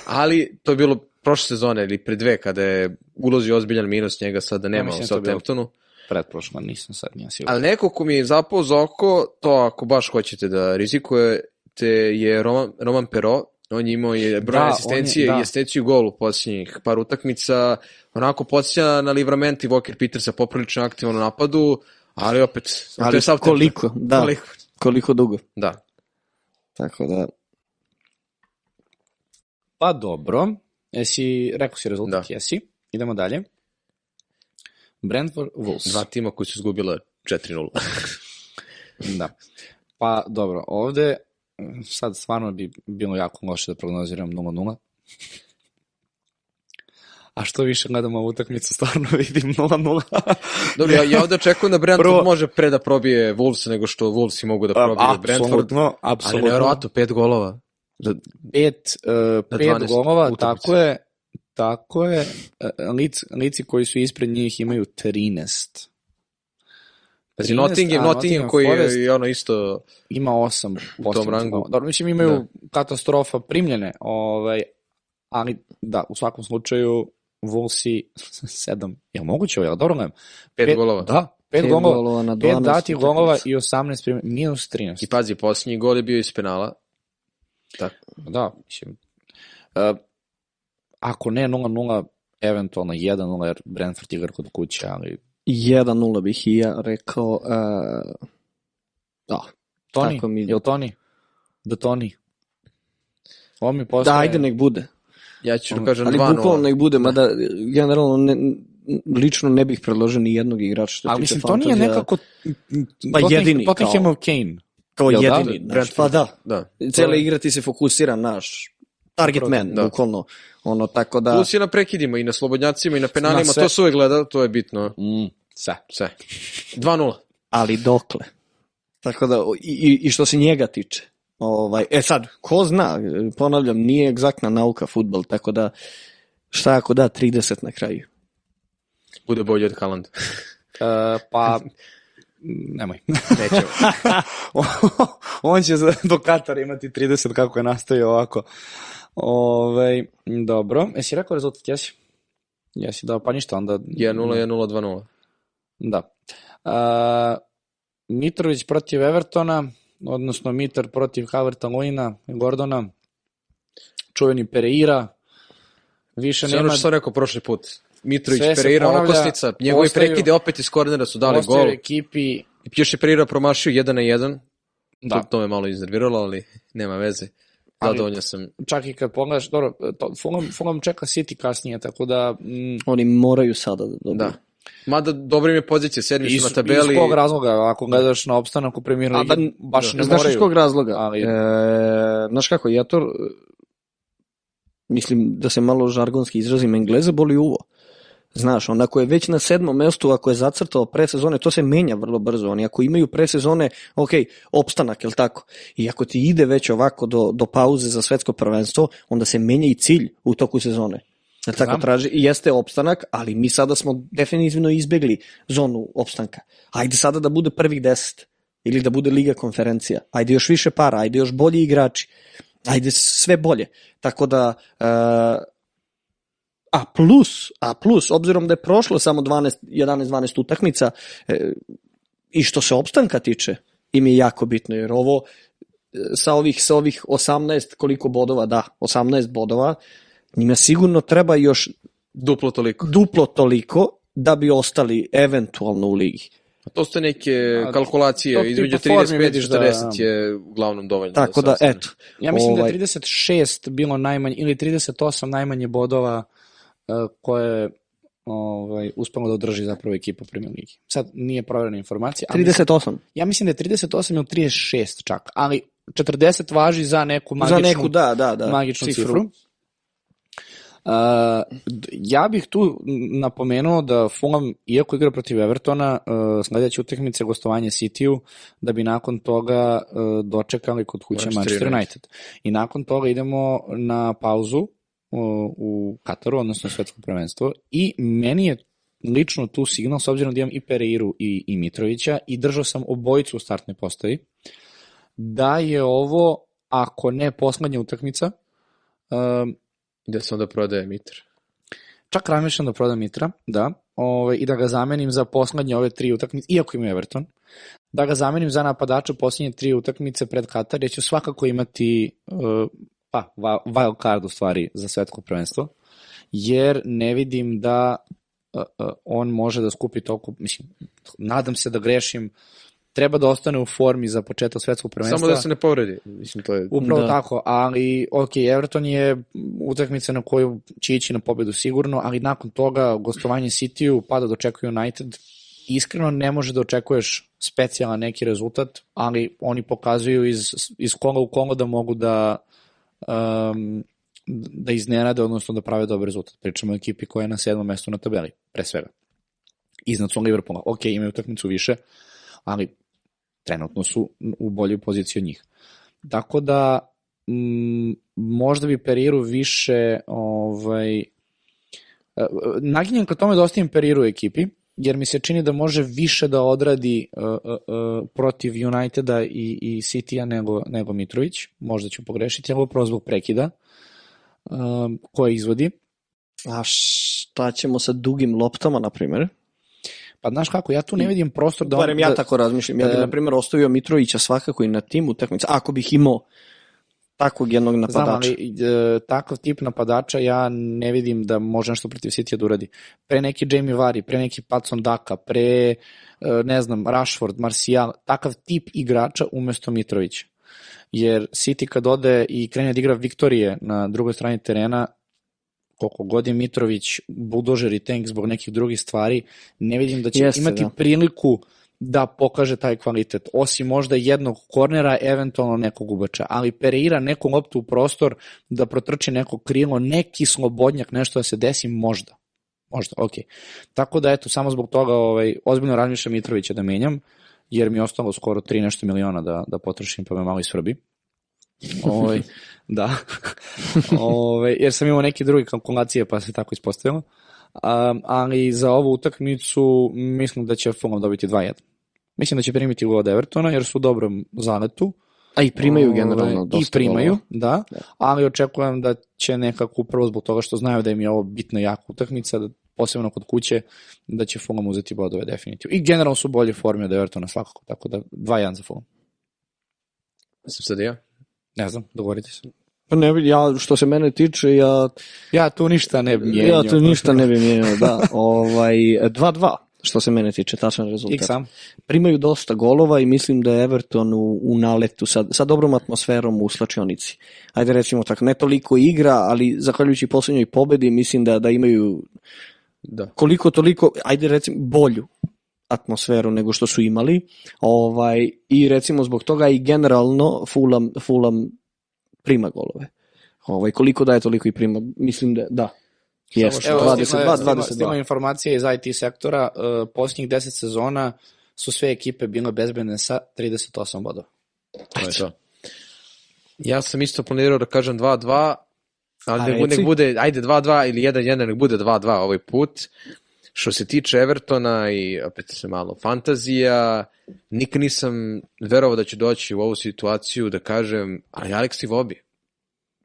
Ali to je bilo prošle sezone ili pre dve kada je ulazio ozbiljan minus njega sada nema mislim u da Southamptonu. Pretprošla, nisam sad, nisam siguran. Ali neko ko mi je zapao za oko, to ako baš hoćete da rizikujete je Roman, Roman Pero, on je imao je broj Da, on je- asistencije da. i asistenciju gol u posljednjih par utakmica, onako podsjeća na Livramento i Walker Petersa poprilično aktivan u napadu, ali opet, to Ali je Southampton. koliko, da, Koliko? koliko dugo. Da. Tako da, Pa dobro, jesi, rekao si rezultat, Da. jesi. Idemo dalje. Brentford Wolves. Dva tima koji su izgubila 4-0. [LAUGHS] Da. Pa dobro, ovde sad stvarno bi bilo jako loše da prognoziram 0-0. A što više gledamo ovu utakmicu, stvarno [LAUGHS] vidim 0-0. Dobro, ja, ja ovde očekujem da Brentford Prvo- može pre da probije Wolves nego što Wolvesi mogu da probije Brentford. apsolutno, Ali apsolutno. nevjerovatno, pet golova. Da, Pet, uh, pet 12 golova, utakmica. tako je, tako je. Uh, lic, lici koji su ispred njih imaju 13. Znači, 13, Nottingham, Nottingham koji Forest je ono isto... ima 8 U tom rangu. Dobro, mislim imaju katastrofa primljene, ovaj, ali da, u svakom slučaju Wolvesi 7. [LAUGHS] Je li moguće ovo? Je li dobro gledam? Pet golova. Da, 5 Pet golova, golova na 5 12 dati utakmica. golova i 18 primljene, minus 13. I pazi, posljednji gol je bio iz penala. Tako. Da, mislim. Uh, ako ne 0-0, eventualno 1-0, jer Brentford igra kod kuće, ali 1-0 bih i ja rekao. Uh, da, Toni, Tako mi- je li Toni? Da Toni. Ovo mi da, postaje... ajde nek bude. Ja ću da kažem Ali 2-0. bukvalno nek bude, mada generalno ne, lično ne bih predložio ni jednog igrača što Ali tiče mislim, Toni je fantazija. nekako... Pa Tottenham- jedini, kao- Tottenhamov Kane. kao da? jedini. znaš, Brentford. pa da, Da. cijela igra ti se fokusira naš target man, da. bukvalno. Ono, tako da... Plus je na prekidima i na slobodnjacima i na penalima, Na sve. to se uvek gleda, to je bitno. Mm, sve. Sve. 2-0. ali dokle. Tako da, i, i- što se njega tiče. Ovaj, e sad, ko zna, ponavljam, nije egzaktna nauka futbol, tako da šta ako da 30 na kraju? Bude bolji od Haaland. Uh, [LAUGHS] pa, nemoj. [LAUGHS] Nećemo. [LAUGHS] On će do Katara imati 30 kako je nastavio ovako. Ove, dobro, jesi rekao rezultat, jesi? Jesi, da, pa ništa, onda... 1-0, 1-0, 2-0. Da. Uh, Mitrović protiv Evertona, odnosno Mitar protiv Haverta Luina, Gordona, čuveni Pereira, više Sve ono nema... što sam rekao prošli put. Mitrović, Sve Pereira, ponavlja, okosnica, njegovi ostaju- prekide opet iz kornera su dali gol. ekipi, I još je Pereira promašio 1 na 1. da, To, to me malo iznerviralo, ali nema veze. Zadovoljan sam. čak i kad pogledaš, dobro, to, Fulham, Fulham čeka City kasnije, tako da... Mm, Oni moraju sada da dobiju. Da. Mada dobro im je pozicija, sedmi iz, su na tabeli. iz kog razloga, ako gledaš na opstanak u premier A ligi, da, baš ne znaš iz moraju. kog razloga? ali- E, znaš kako, ja to, e, mislim da se malo žargonski izrazim, Engleze boli uvo. Znaš, on ako je već na sedmom mestu, ako je zacrtao presezone, to se menja vrlo brzo. Oni ako imaju presezone, ok, opstanak, jel tako? I ako ti ide već ovako do, do pauze za svetsko prvenstvo, onda se menja i cilj u toku sezone. Jel tako Znam. traži, i jeste opstanak, ali mi sada smo definitivno izbegli zonu opstanka. Ajde sada da bude prvih deset ili da bude liga konferencija. Ajde još više para, ajde još bolji igrači. Ajde sve bolje. Tako da, uh, A plus, a plus, obzirom da je prošlo samo 12, 11-12 utakmica e, i što se opstanka tiče, im je jako bitno, jer ovo e, sa ovih, sa ovih 18, koliko bodova, da, 18 bodova, njima sigurno treba još Duplo toliko. duplo toliko da bi ostali eventualno u ligi. A to su neke A, kalkulacije, između po formi 35 i vidiš da- 40 je uglavnom dovoljno. Tako da, ostane. eto. Ja mislim da ovaj, je 36 bilo najmanje, ili 38 najmanje bodova koje je ovaj, uspelo da održi zapravo ekipa Premier Ligi. Sad nije provjerena informacija. ali 38. Ja mislim da je 38 ili 36 čak, ali 40 važi za neku magičnu, Za neku, da, da, da. magičnu cifru. Uh, d- ja bih tu napomenuo da Fulham, iako igra protiv Evertona, uh, sledeće utakmice gostovanje City-u, da bi nakon toga uh, dočekali kod kuće Manchester United. United. I nakon toga idemo na pauzu uh, u Kataru, odnosno svetsko prvenstvo. I meni je lično tu signal, s obzirom da imam i Pereiru i, i Mitrovića, i držao sam obojicu u startnoj postavi, da je ovo, ako ne poslednja utakmica, um, Gde se onda prodaje Mitar. čak razmišljam da prodam Mitra, da, ovaj, i da ga zamenim za poslednje ove tri utakmice, iako ima Everton, da ga zamenim za napadača poslednje tri utakmice pred Katar, jer ću svakako imati uh, pa, wild card u stvari za svetsko prvenstvo, jer ne vidim da uh, uh, on može da skupi toliko, mislim, nadam se da grešim, treba da ostane u formi za početak svetskog prvenstva. Samo da se ne povredi. Mislim, to je... Upravo Da. tako, ali ok, Everton je utakmica na koju će ići na pobedu sigurno, ali nakon toga gostovanje City-u pa da dočekuje United, iskreno ne može da očekuješ specijalan neki rezultat, ali oni pokazuju iz, iz kola u kola da mogu da um, da iznenade, odnosno da prave dobar rezultat. Pričamo o ekipi koja je na sedmom mestu na tabeli, pre svega. Iznad su Liverpoola. Ok, imaju utakmicu više, ali trenutno su u boljoj poziciji od njih. Tako da m, možda bi Periru više ovaj, e, naginjem ka tome da ostavim Periru ekipi, jer mi se čini da može više da odradi uh, uh, uh, protiv Uniteda i, i City-a nego, nego Mitrović. Možda ću pogrešiti, ali upravo zbog prekida um, koje izvodi. A šta ćemo sa dugim loptama, na primjer? Pa znaš kako, ja tu ne vidim prostor da... Barem ja da, tako razmišljam. Ja bih, na primjer, ostavio Mitrovića svakako i na tim utakmica, ako bih imao takvog jednog Znam, napadača. ali e, takav tip napadača ja ne vidim da može nešto protiv City da uradi. Pre neki Jamie Vardy, pre neki Patson Daka, pre, e, ne znam, Rashford, Martial, takav tip igrača umesto Mitrovića. Jer City kad ode i krene da igra Viktorije na drugoj strani terena, koliko god je Mitrović budožer i tank zbog nekih drugih stvari, ne vidim da će Jeste, imati da. priliku da pokaže taj kvalitet. Osim možda jednog kornera, eventualno nekog ubača. Ali Pereira neku loptu u prostor da protrči neko krilo, neki slobodnjak, nešto da se desi, možda. Možda, ok. Tako da, eto, samo zbog toga ovaj, ozbiljno razmišljam Mitrovića da menjam, jer mi je ostalo skoro 3 nešto miliona da, da potrošim, pa me malo isvrbi. Ovaj, [LAUGHS] da. [LAUGHS] Ovaj, jer sam imao neke druge kalkulacije, pa se tako ispostavilo. Um, ali za ovu utakmicu mislim da će Fulham dobiti 2-1. Mislim da će primiti gol od Evertona jer su u dobrom zaletu. A i primaju Ovaj, generalno dosta I primaju, golova. da, ali očekujem da će nekako upravo zbog toga što znaju da im je ovo bitna jaka utakmica, da posebno kod kuće, da će Fulham uzeti bodove definitivno. I generalno su bolje forme od Evertona svakako, tako da 2-1 za Fulham. Sam sad ja. Ne znam, dogovorite se. Pa ne, bi- ja, što se mene tiče, ja, Ja tu ništa ne bi mijenjao. ja tu ništa ne bi mijenjao, da. [LAUGHS] Ovaj, 2-2, što se mene tiče, tačan rezultat. Ik sam. primaju dosta golova i mislim da je Everton u, u naletu sa, sa dobrom atmosferom u slačionici. Ajde recimo tako, ne toliko igra, ali zahvaljujući posljednjoj pobedi mislim da, da imaju Da. koliko toliko, ajde recimo bolju atmosferu nego što su imali. Ovaj, I recimo zbog toga i generalno Fulham, Fulham prima golove. Ovaj, koliko daje, toliko i prima. Mislim da da. Jeste, Evo, 22, stigla, stigla, 22. stigla informacija iz IT sektora, uh, posljednjih 10 sezona su sve ekipe bile bezbedne sa 38 bodova. To je to. Ja sam isto planirao da kažem 2-2, ali A nek, nek bude, ajde 2-2 ili 1-1, nek bude 2-2 ovaj put. Što se tiče Evertona i opet se malo fantazija, nikad nisam verovao da će doći u ovu situaciju da kažem, ali Alex Iwobi,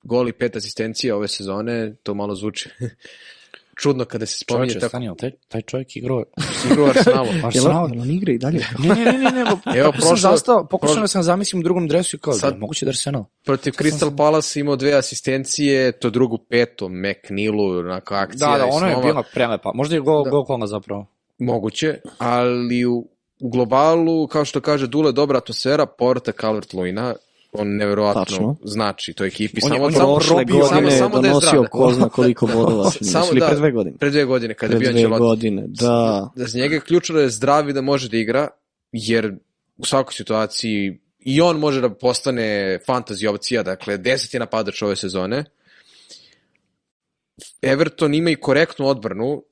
gol i pet asistencija ove sezone, to malo zvuči. [LAUGHS] čudno kada se spominje Čovječe, tako stani, taj, taj čovjek igrao... [LAUGHS] Jel, [LAUGHS] Arsenal? jel on igra i dalje? Ne, ne, ne, ne, nego, [LAUGHS] Evo, prošlo, sam zastao, pokušao prošlo- sam zamislim u drugom dresu i kao, Sad- Sad, moguće da Arsenal. Protiv Crystal Palace imao dve asistencije, to drugu petu, McNeilu, onako akcija. Da, da, ono je bila prelepa. Možda je gol, gol kola zapravo. Moguće, ali u, u globalu, kao što kaže Dule, dobra atmosfera, Porta Calvert-Lewina, on neverovatno Tačno. znači toj ekipi. On je- samo, on je samo, Prošle probio- godine samo, samo da donosio zdrav. ko zna [LAUGHS] koliko bodova. Samo Ili da- pre dve godine. Pre dve godine, kada Pre je bio Ancelotti. godine, da. da za njega je ključno da je zdrav i da može da igra, jer u svakoj situaciji i on može da postane fantasy opcija, dakle, deset je napadač ove sezone. Everton ima i korektnu odbranu,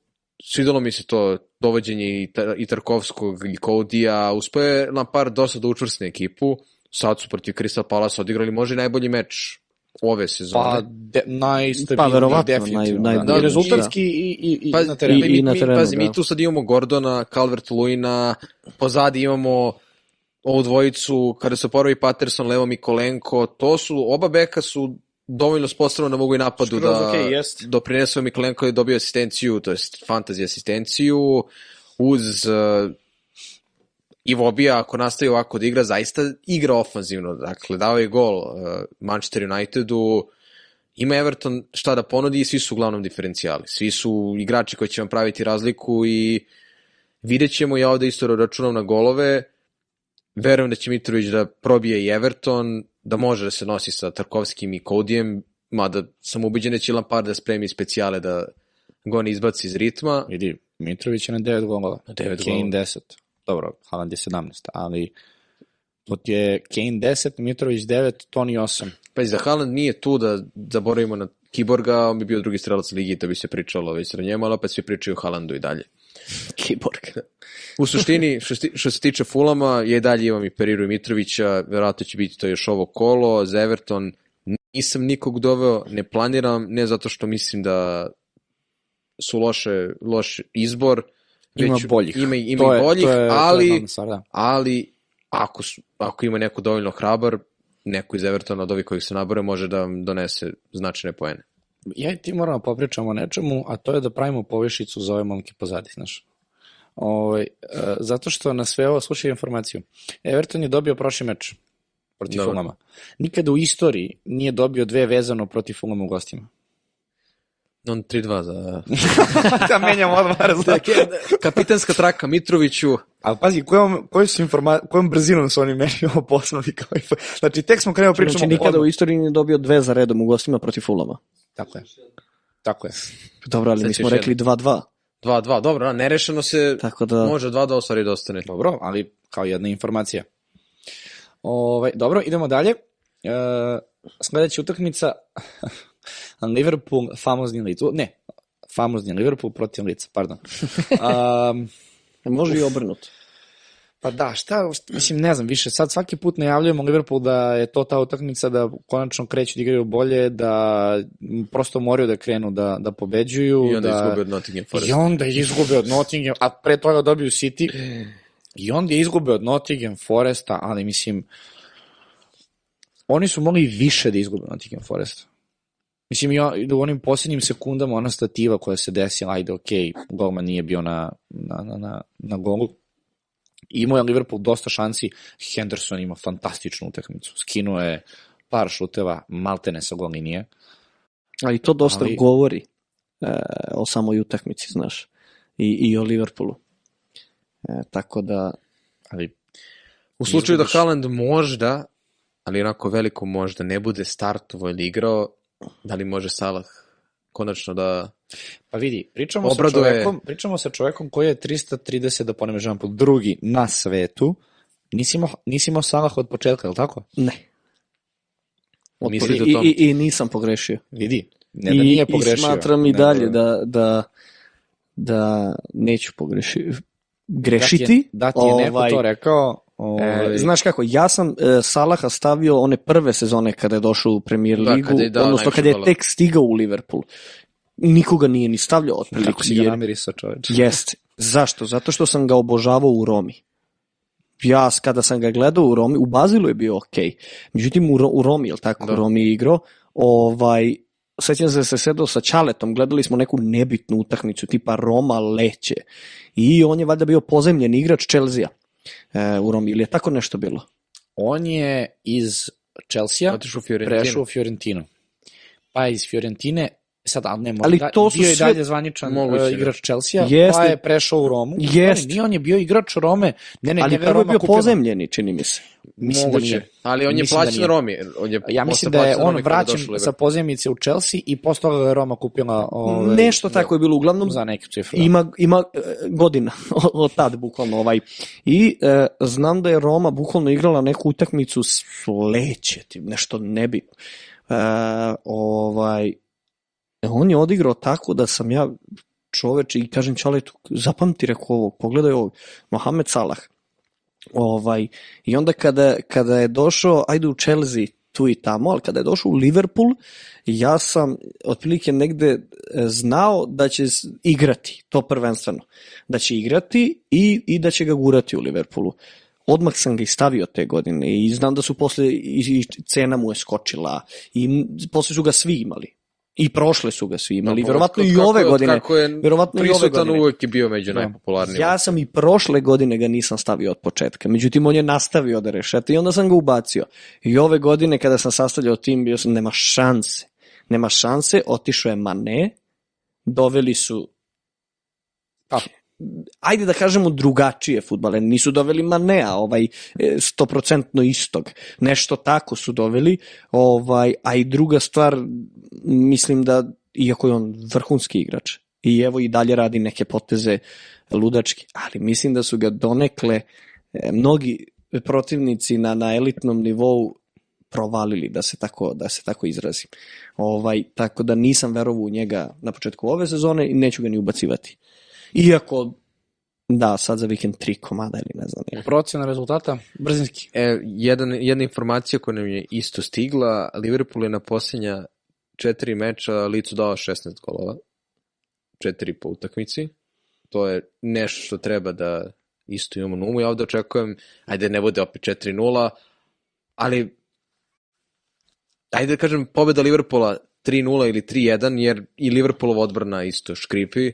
svidelo mi se to dovođenje i, Tar- i Tarkovskog i Kodija, uspeo je Lampard dosta da učvrsne ekipu, sad su protiv Crystal Palace odigrali možda i najbolji meč ove sezone. Pa, de, najstabilniji, Pa, verovatno, definitivno. naj- da. najbolji, I rezultatski i, i, i Pazi, na terenu. i- mi, na mi, terenu, pazi, da. mi tu sad imamo Gordona, Calvert Luina, pozadi imamo ovu dvojicu, kada se oporavi Patterson, Levo Mikolenko, to su, oba beka su dovoljno sposobno da mogu i napadu Skroz da okej, jest. doprinesu Mikolenko je dobio asistenciju, to jest fantasy asistenciju, uz uh, Ivobija, ako nastavi ovako da igra, zaista igra ofanzivno, dakle, dao je gol uh, Manchester Unitedu, ima Everton šta da ponudi i svi su uglavnom diferencijali. Svi su igrači koji će vam praviti razliku i vidjet ćemo, ja ovde isto računam na golove, verujem da će Mitrović da probije i Everton, da može da se nosi sa Tarkovskim i Kodijem, mada sam ubeđen da će Lampard da spremi specijale da ga on izbaci iz ritma. Vidi, Mitrović je na 9 golova. Na devet Kane golova. 10. Dobro, Haaland je 17, ali to ti je Kane 10, Mitrović 9, Toni 8. Pazi, da Haaland nije tu da zaboravimo na Kiborga, on bi bio drugi strelac ligi, to bi se pričalo već na njemu, ali opet svi pričaju o Haalandu i dalje. [LAUGHS] Kiborg. U suštini, što, sti- što se tiče Fulama, ja i dalje imam i Periru i Mitrovića, verovatno će biti to još ovo kolo, za Everton nisam nikog doveo, ne planiram, ne zato što mislim da su loše, loš izbor, Ima već boljih. Ima, ima To i je- boljih, to je- to je ali, glavna stvar, da. ali ako, su, ako ima neko dovoljno hrabar, neko iz Evertona od ovih kojih se nabore može da vam donese značajne poene. Ja i ti moramo da popričamo o nečemu, a to je da pravimo povišicu za ove momke pozadi, znaš. Ovaj, e, zato što na sve ovo, slušaj informaciju, Everton je dobio prošli meč protiv Dobro. Fulama. Nikada u istoriji nije dobio dve vezano protiv Fulama u gostima. On 3-2 za... [LAUGHS] da menjamo odmah [LAUGHS] Kapitanska traka Mitroviću, Ali pazi, kojom, koji su informa, kojom brzinom su oni meni ovo poslali kao. Znači, tek smo krenuli pričamo... Znači, nikada odmah. u istoriji nije dobio dve za redom u gostima protiv Fulama. Tako je. Tako je. Dobro, ali Sad mi smo rekli 2-2. 2-2, dobro, a nerešeno se, Tako da... može 2 da ostvari da ostane. Dobro, ali kao jedna informacija. Ovaj, dobro, idemo dalje. E, sledeća utakmica [LAUGHS] Liverpool, famozni Leeds. U, Ne, famozni Liverpool protiv Leeds, pardon. [LAUGHS] Um, Može i obrnuto. Pa da, šta, šta, mislim, ne znam, više, sad svaki put najavljujemo Liverpool da je to ta utakmica da konačno kreću da igraju bolje, da prosto moraju da krenu da, da pobeđuju. I onda da, izgube od Nottingham Forest. I onda izgube od Nottingham, a pre toga dobiju City. I onda izgube od Nottingham Foresta, ali mislim, oni su mogli više da izgube od Nottingham Foresta. Mislim, ja, u onim posljednjim sekundama ona stativa koja se desila, ajde, ok, golman nije bio na, na, na, na, na golu. Imao je Liverpool dosta šansi, Henderson ima fantastičnu utakmicu, skinuo je par šuteva, maltene sa gol linije. Ali to dosta Ali- govori e, o samoj utakmici, znaš. I, i o Liverpoolu. E, tako da, Ali U slučaju da Izgubiš. Haaland možda, ali onako veliko možda, ne bude startovo ili igrao, da li može Salah konačno da... Pa vidi, pričamo sa Obraduje- čovekom, pričamo sa čovekom koji je 330 da ponemežavam po drugi na svetu. Nisi imao, nisi imao Salah od početka, je li tako? ne. Otpo- Mislite o i, i, I nisam pogrešio. Vidi, ne da I, nije I pogrešio. smatram i dalje da, da, da neću pogreši, da ti grešiti. je, da ti je neko Ovaj, to rekao. Ovaj, E, znaš kako, ja sam e, Salaha stavio one prve sezone kada je došao u Premier Da, ligu, kada je odnosno kada je golova. tek stigao u Liverpool. Nikoga nije ni stavljao otprilike. kako si ga jer- namirisao čoveč. Jeste. Zašto? Zato što sam ga obožavao u Romi. Ja, kada sam ga gledao u Romi, u Bazilu je bio okej. Međutim, u, Ro- u Romi, jel tako, Da. u Romi je igrao, ovaj, sećam se da se sedao sa Ćaletom, gledali smo neku nebitnu utakmicu, tipa Roma Leće. I on je valjda bio pozemljen igrač Chelsea e, u Romi, ili je tako nešto bilo? On je iz Chelsea prešao u Fiorentinu. Pa iz Fiorentine, sad, ali ne, Ali da, to su bio je dalje zvaničan Moguće, uh, da. igrač Chelsea, Jeste. pa je prešao u Romu. Jeste. Ali nije, on je bio igrač Rome. Ne, ne, Ali prvo je bio kupila. pozemljeni, čini mi se. Mislim da Moguće. nije. Ali on je da plaćen nije. Romi. On je Ja mislim da je on vraćen sa pozemice u Chelsea i posle toga ga je Roma kupila ovaj, Nešto tako je bilo, uglavnom za neku cifru. da. ima, ima e, godina [LAUGHS] od tad bukvalno ovaj. I e, znam da je Roma bukvalno igrala neku utakmicu s Leće, ti- nešto nebitno. E, ovaj, on je odigrao tako da sam ja čoveč i kažem Čaletu, zapamti reko ovo, pogledaj ovo, Mohamed Salah. Ovaj, I onda kada, kada je došao, ajde u Chelsea, tu i tamo, ali kada je došao u Liverpool, ja sam otprilike negde e, znao da će igrati, to prvenstveno. Da će igrati i, i da će ga gurati u Liverpoolu. Odmah sam ga i stavio te godine i znam da su posle i, i cena mu je skočila i posle su ga svi imali. I prošle su ga svi imali, No, verovatno i ove godine. Kako je verovatno i ove godine. uvek je bio među Da. najpopularnijima. Ja sam i prošle godine ga nisam stavio od početka, međutim on je nastavio da rešeta i onda sam ga ubacio. I ove godine kada sam sastavljao tim, bio sam, nema šanse. Nema šanse, otišao je Mane, doveli su Pa. Ajde da kažemo drugačije futbale, nisu doveli Manea, ovaj e, stoprocentno istog. Nešto tako su doveli, ovaj a i druga stvar mislim da iako je on vrhunski igrač i evo i dalje radi neke poteze ludački, ali mislim da su ga donekle e, mnogi protivnici na na elitnom nivou provalili da se tako da se tako izrazim. Ovaj tako da nisam verovao u njega na početku ove sezone i neću ga ni ubacivati. Iako da, sad za vikend tri komada ili ne znam. Ili. Procena rezultata, brzinski. E, jedan, jedna informacija koja nam je isto stigla, Liverpool je na posljednja četiri meča licu dao 16 golova, četiri po utakmici. To je nešto što treba da isto imamo na umu. Ja ovde očekujem, ajde ne bude opet 4-0, ali ajde da kažem pobeda Liverpoola 3-0 ili 3-1, jer i Liverpoolova odbrana isto škripi.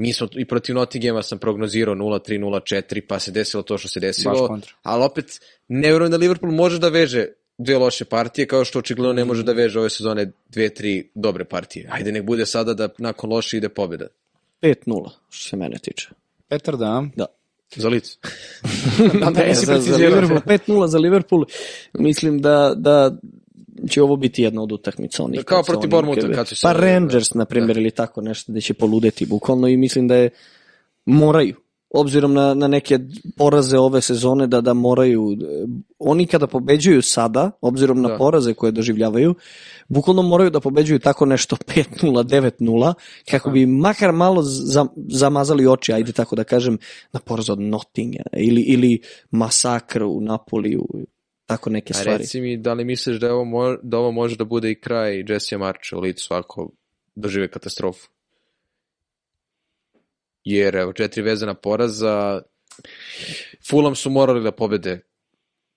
Mi smo i protiv Nottinghama sam prognozirao 0-3, 0-4, pa se desilo to što se desilo. Ali opet, ne vjerujem da Liverpool može da veže dve loše partije, kao što očigledno ne može da veže ove sezone dve, tri dobre partije. Ajde, nek bude sada da nakon loše ide pobjeda. 5-0, što se mene tiče. Petar, [LAUGHS] da. Da. Za lice. Da, da, nisi za, za. Liverpool, 5-0 za Liverpool. Mislim da, da će ovo biti jedna od utakmica onih. Kao kad se protiv Bournemoutha, kad su se- Pa Rangers, na primjer, ili tako nešto, da će poludeti bukvalno i mislim da je moraju obzirom na, na neke poraze ove sezone da da moraju e, oni kada pobeđuju sada obzirom na Da. poraze koje doživljavaju bukvalno moraju da pobeđuju tako nešto [LAUGHS] 5-0 9-0 kako bi makar malo za, zamazali oči ajde tako da kažem na poraz od Nottinga ili ili masakr u Napoliju tako neke A stvari reci mi, da li misliš da, ovo mo, da ovo može da bude i kraj Jesse Marcha u licu ako dožive katastrofu? Jer, evo, četiri vezana poraza, Fulham su morali da pobede.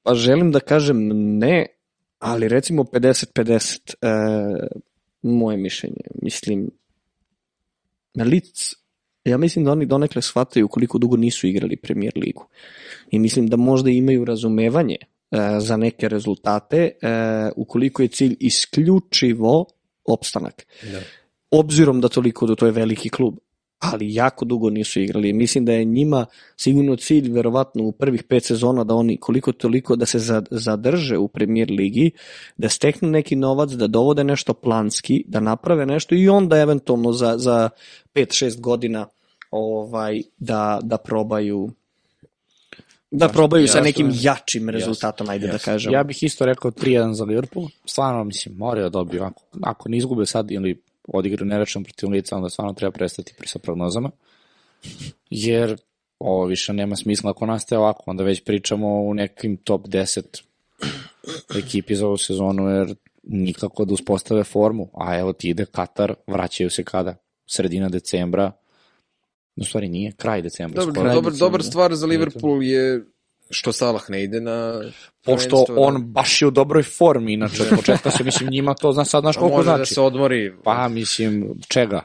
Pa želim da kažem ne, ali recimo 50-50 e, moje mišljenje. Mislim, na lic, ja mislim da oni donekle shvataju koliko dugo nisu igrali premier ligu. I mislim da možda imaju razumevanje za neke rezultate e, ukoliko je cilj isključivo opstanak. Da. Obzirom da toliko da to je veliki klub, ali jako dugo nisu igrali. Mislim da je njima sigurno cilj verovatno u prvih pet sezona da oni koliko toliko da se za- zadrže u premier ligi, da steknu neki novac, da dovode nešto planski, da naprave nešto i onda eventualno za, za 5-6 godina ovaj da, da probaju da probaju sa nekim jačim rezultatom, ajde da kažemo. Ja bih isto rekao 3-1 za Liverpool. Stvarno, mislim, moraju da dobiju. Ako, ako ne izgube sad ili odigraju nerečan protiv lica, onda stvarno treba prestati pri sa prognozama. Jer ovo više nema smisla ako nastaje ovako. Onda već pričamo u nekim top 10 ekipi za ovu sezonu, jer nikako da uspostave formu. A evo ti ide Katar, vraćaju se kada? Sredina decembra. U stvari nije, kraj decembra. Dobar, skoro. dobar, decembra. dobar stvar za Liverpool je što Salah ne ide na Pošto prvenstvo, da. on baš je u dobroj formi, inače od početka se, mislim, njima to zna, sad znaš koliko može znači. da se odmori. Pa, mislim, čega?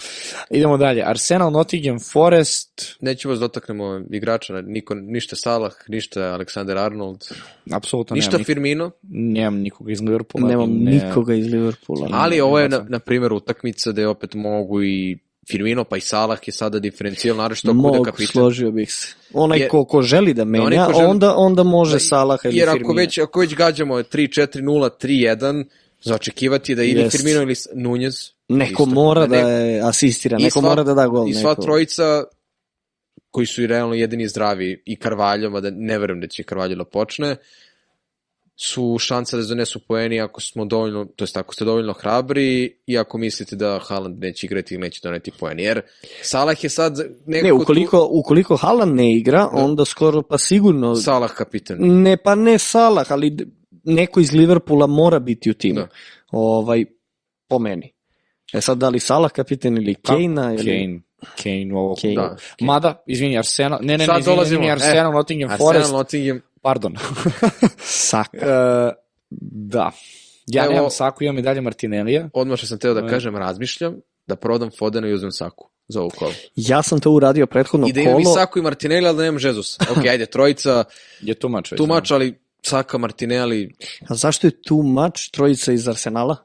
[LAUGHS] Idemo dalje. Arsenal, Nottingham Forest, Nećemo vas dotaknemo igrača, niko, ništa Salah, ništa Alexander Arnold, apsolutno ništa nemam, Firmino, nemam nikoga iz Liverpoola. Nemam ne, nikoga iz Liverpoola. ali ovo je, na, na primjer, utakmica gde opet mogu i Firmino, pa i Salah je sada diferencijal, naravno ako bude kapitan. složio bih se. Onaj Jer- ko, ko želi da onaj menja, želi- onda, onda može Da, Salaha ili Jer ako Firmina. već, ako već gađamo 3-4-0, 3-1, za očekivati da ili Jest. Firmino ili Nunez. Neko isto. mora da ne- je asistira, neko sva- mora da da gol. I sva neko. trojica koji su i realno jedini zdravi i Carvalho, mada ne verujem da će Carvalho da počne, su šansa da donesu poeni ako smo dovoljno, to jest ako ste dovoljno hrabri i ako mislite da Haaland neće igrati ili neće doneti poeni. Jer Salah je sad nekako Ne, ukoliko, ukoliko Haaland ne igra, onda skoro pa sigurno... tu Salah kapitan. Ne, pa ne Salah, ali neko iz Liverpoola mora biti u timu. Da. Ovaj, po meni. E sad, da li Salah kapitan ili Kane-a? Ili... Kane. Kane, ovo. Kane. Da. Mada, izvini, Arsenal, ne, ne, Sad ne, izvini, dolazimo, izvini, e, Arsenal, Nottingham Arsenal, Forest, Nottingham, pardon. [LAUGHS] Saka. E, da. Ja Evo- nemam Saku, imam i dalje Martinellija. odmah što sam teo da Ne. kažem, razmišljam da prodam Fodena i uzmem Saku za ovu kolu. Ja sam to uradio prethodno I da imam i kolo. Saku i Martinelli, ali da nemam Jezusa. Ok, ajde, trojica, [LAUGHS] Je tu mač. već, tu mač, ali Saka, Martinelli, A zašto je tu mač trojica iz Arsenala?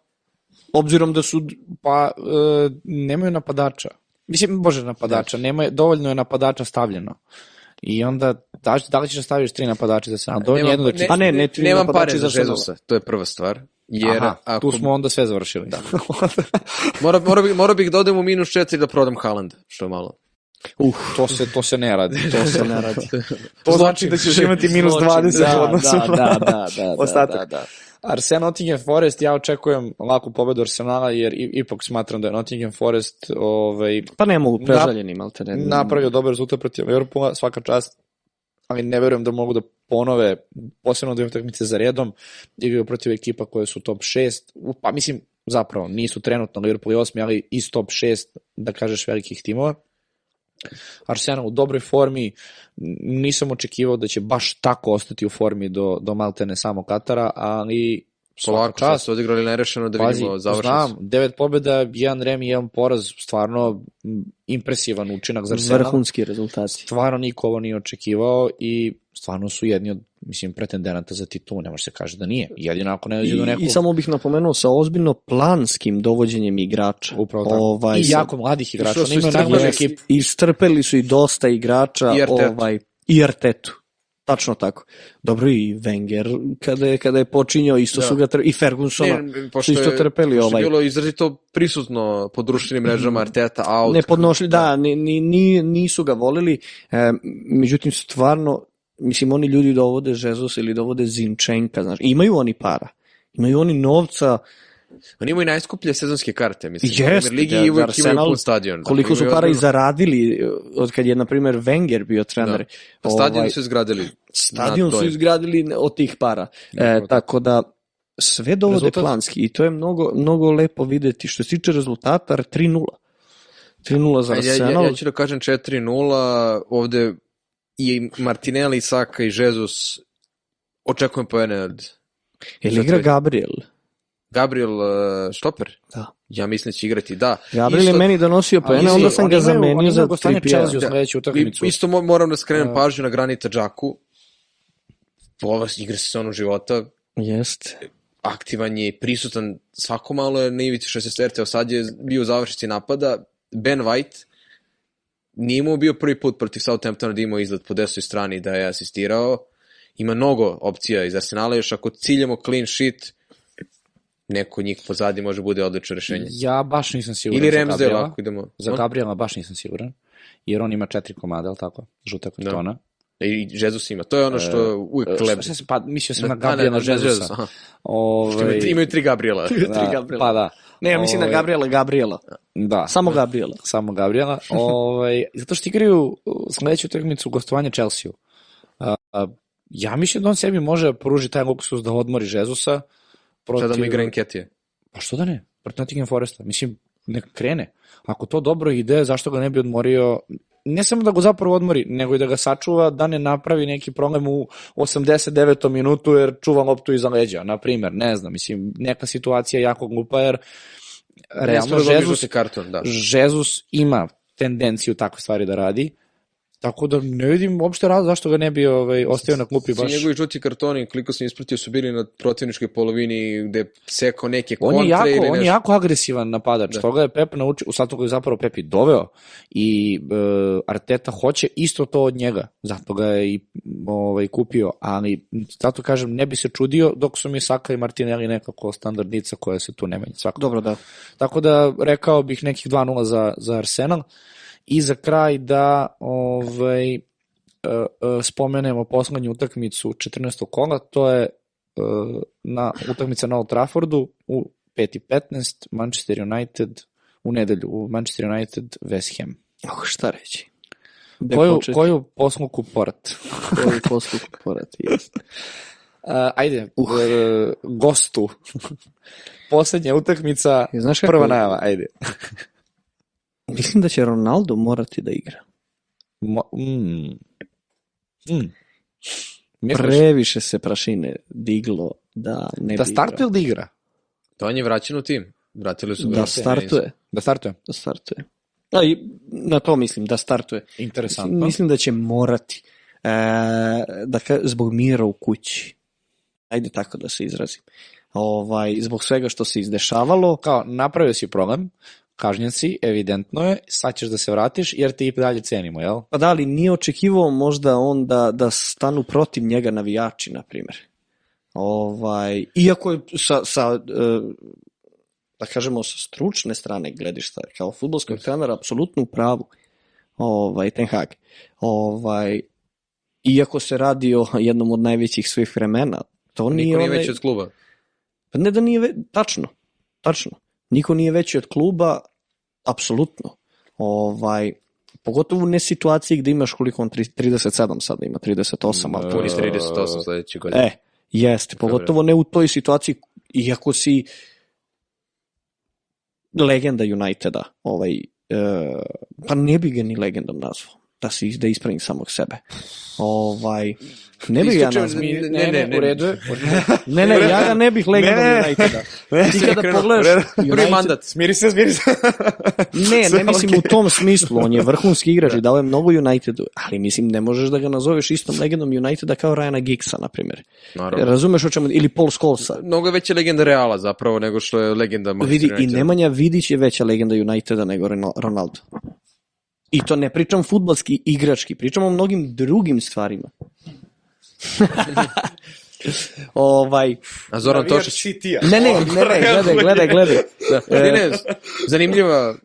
Obzirom da su... Pa, e, nemaju napadača. Mislim, bože napadača, nema, dovoljno je napadača stavljeno. I onda, da, da li ćeš da staviš tri napadača za Arsenal? Dovoljno je jedno da ne, kipa. Pa ne, ne, tri nemam pare za. Jezusa, to je prva stvar. Jer Aha, ako, tu smo onda sve završili. Da. [LAUGHS] mora, mora, bih, mora bih da odem u minus četiri da prodam Haaland, što je malo. Uh, to, se, to se ne radi. to se ne radi. [LAUGHS] To znači da ćeš imati minus Zločin, 20 da, u odnosu da, da, da, da, ostatak. Da, da. Arsenal Nottingham Forest, ja očekujem laku pobedu Arsenala, jer ipak smatram da je Nottingham Forest ovaj, Pa ne mogu, prežaljeni, malte ne. napravio dobar rezultat protiv Liverpoola, svaka čast, ali ne verujem da mogu da ponove, posebno dve utakmice za redom, igraju protiv ekipa koje su top 6, pa mislim, zapravo, nisu trenutno Liverpool i 8, ali iz top 6, da kažeš, velikih timova. Arsenal u dobroj formi, nisam očekivao da će baš tako ostati u formi do, do Maltene samo Katara, ali svaka Polako, sad čast. su odigrali nerešeno da Pazi, vidimo završnicu. znam, devet pobjeda, jedan rem i jedan poraz, stvarno impresivan učinak za Arsenal. Vrhunski rezultati. Stvarno niko ovo nije očekivao i stvarno su jedni od, mislim, pretendenata za titul, ne može se kaže da nije. Jedino ako ne dođe do I, nekog... I samo bih napomenuo sa ozbiljno planskim dovođenjem igrača. Upravo tako. Ovaj, I sa- jako mladih igrača. što su Oni imaju istrpeli ekipu. Istrpeli su i dosta igrača. I Artetu. Ovaj, I Artetu. Tačno tako. Dobro i Wenger kada je, kada je počinjao isto Da. su ga i Fergusona Ne, su isto trpeli ovaj. je bilo izrazito prisutno po društvenim mrežama Arteta out. ne podnošli, da, ni, ni, ni, nisu ga volili, e, međutim stvarno, mislim oni ljudi dovode Žezus ili dovode Zinčenka, znaš, imaju oni para, imaju oni novca, Oni imaju najskuplje sezonske karte, mislim. U Premier Ligi da, i da, imaju Arsenal- pun stadion. koliko Dakle, su imaju para i zaradili e, od kad je, na primjer, Wenger bio trener. Da. Pa stadion Ovaj, su izgradili. stadion na su izgradili od tih para. E, tako da, sve dovode Rezultat? planski i to je mnogo, mnogo lepo videti. Što se tiče rezultata, 3-0. 3-0 za Ajde, ja, Arsenal. ja, ja ću da kažem 4-0, ovde i Martinelli, Saka i Jesus očekujem poene od Je li za igra Gabriel? Gabriel uh, Štoper. Da. Ja mislim da će igrati, da. Gabriel je meni donosio isto, onda sam ga zamenio za u Da. sledeću I, utakmicu. isto mo- moram da skrenem Da. pažnju na Granita Džaku. Ova igra sezonu života, Jest. aktivan je prisutan svako malo je na ivici 16 evo sad je bio u završnici napada Ben White nije imao bio prvi put protiv Southamptona da imao izgled po desnoj strani da je asistirao ima mnogo opcija iz Arsenala još ako ciljamo clean sheet neko njih pozadi može bude odlično rešenje Ja baš nisam siguran ili za Ramsdale ako idemo Za? Gabriela baš nisam siguran, jer on ima četiri komada, ali tako? Žuta kartona. I Jesus ima to je ono što uvijek E, kleb šta pa mislio sam na Gabriela Jezusa. Aha. Ovaj, Imaju tri- imaju tri Gabriela [LAUGHS] da, Gabriela. Pa da. Ne, ja mislim na Ovaj, Gabriela, Gabriela. Da. Samo Gabriela. Samo Gabriela. [LAUGHS] ovaj, zato što igraju sledeću utakmicu gostovanje Chelsea. A, ja mislim da on sebi može pruži taj luksus da odmori Jezusa. Protiv... sada mu igra Enketije Pa što da ne? Protiv Nottingham Foresta. Mislim, neka krene. Ako to dobro ide, zašto ga ne bi odmorio ne samo da ga zapravo odmori, nego i da ga sačuva da ne napravi neki problem u 89. minutu jer čuva loptu iza leđa, na primer, ne znam, mislim, neka situacija jako glupa jer realno Realno Žezus, karton, da. Žezus ima tendenciju takve stvari da radi, tako da ne vidim uopšte razlog zašto ga ne bi ovaj, ostavio na klupi Svi baš. njegovi žuti kartoni, koliko sam ispratio, su bili na protivničkoj polovini gde je sekao neke On kontre je, jako, ili on je nešto. jako agresivan napadač, Da. toga je Pep naučio, u sad ga je zapravo Pep i doveo i e, Arteta hoće isto to od njega, zato ga je i ovaj, kupio, ali zato kažem, ne bi se čudio dok su mi Saka i Martinelli nekako standardnica koja se tu ne menja svakako. Dobro, da. Tako da rekao bih nekih 2-0 za, za Arsenal. I za kraj da ovaj, e, e, spomenemo poslednju utakmicu 14. kola, to je e, na utakmica na Old Traffordu u 5.15 Manchester United u nedelju, u Manchester United West Ham. Oh, šta reći? Koju, početi? koju posluku porat? [LAUGHS] Koju poslu porati, jeste. Uh, ajde, uh. gostu. [LAUGHS] Poslednja utakmica, I znaš kako- prva najava, ajde. [LAUGHS] Mislim da će Ronaldo morati da igra. Mo, mm. Mm. Previše se prašine diglo da ne da bi startuje igrao. ili da igra? To on je vraćen u tim. Vratili su ga. Da startuje. Da startuje. Da startuje. A, i na to mislim, da startuje. Interesantno. Mislim da će morati. E, da ka, zbog mira u kući. Ajde tako da se izrazim. Ovaj, zbog svega što se izdešavalo, Kao, napravio si problem, kažnjen si, evidentno je, sad ćeš da se vratiš jer te i dalje cenimo, jel? pa da li nije očekivao možda on da, da stanu protiv njega navijači, na primjer. Ovaj, iako je sa, sa e, da kažemo sa stručne strane gledišta, kao futbolskog trenera, apsolutno u pravu ovaj, Ten Hag. Ovaj, iako se radi o jednom od najvećih svih vremena, to nije, Niko nije onaj- veći od kluba. Pa ne da nije, ve... tačno, tačno. Niko nije veći od kluba, apsolutno. Ovaj, pogotovo u ne situaciji gde imaš koliko on, tri- 37 sada ima, 38, ali to Puni isto. 38 sledeće godine. E, jeste, pogotovo ne u toj situaciji, iako si legenda Uniteda, ovaj, e, pa ne bi ga ni legendom nazvao, da si da ispravim samog sebe. Ovaj, [LAUGHS] ne bi ga ja nazvao. Ne, ne, ne, ne, ne, u redu je. Ne, ne, ja ga ne bih Ne, ne. Uniteda. Ti kada pogledaš Prvi mandat. Smiri se, smiri se. Ne, ne [LAUGHS] mislim u tom smislu, on je vrhunski igrač i dao je mnogo Unitedu, ali mislim ne možeš da ga nazoveš istom legendom Uniteda kao Ryana Giggsa, na primjer. Razumeš o čemu, ili Paul Scholesa. Mnogo je veća legenda Reala zapravo nego što je legenda Manchester Vidi, i. Nemanja Vidić je veća legenda Uniteda nego Ronaldo. I to ne pričam futbalski, igrački, pričam o mnogim drugim stvarima. [LAUGHS] ovaj, A Zoran Tošić. Ne, ne, ne, ne, gledaj, gledaj, gledaj. Da. Ne, ne, zanimljiva.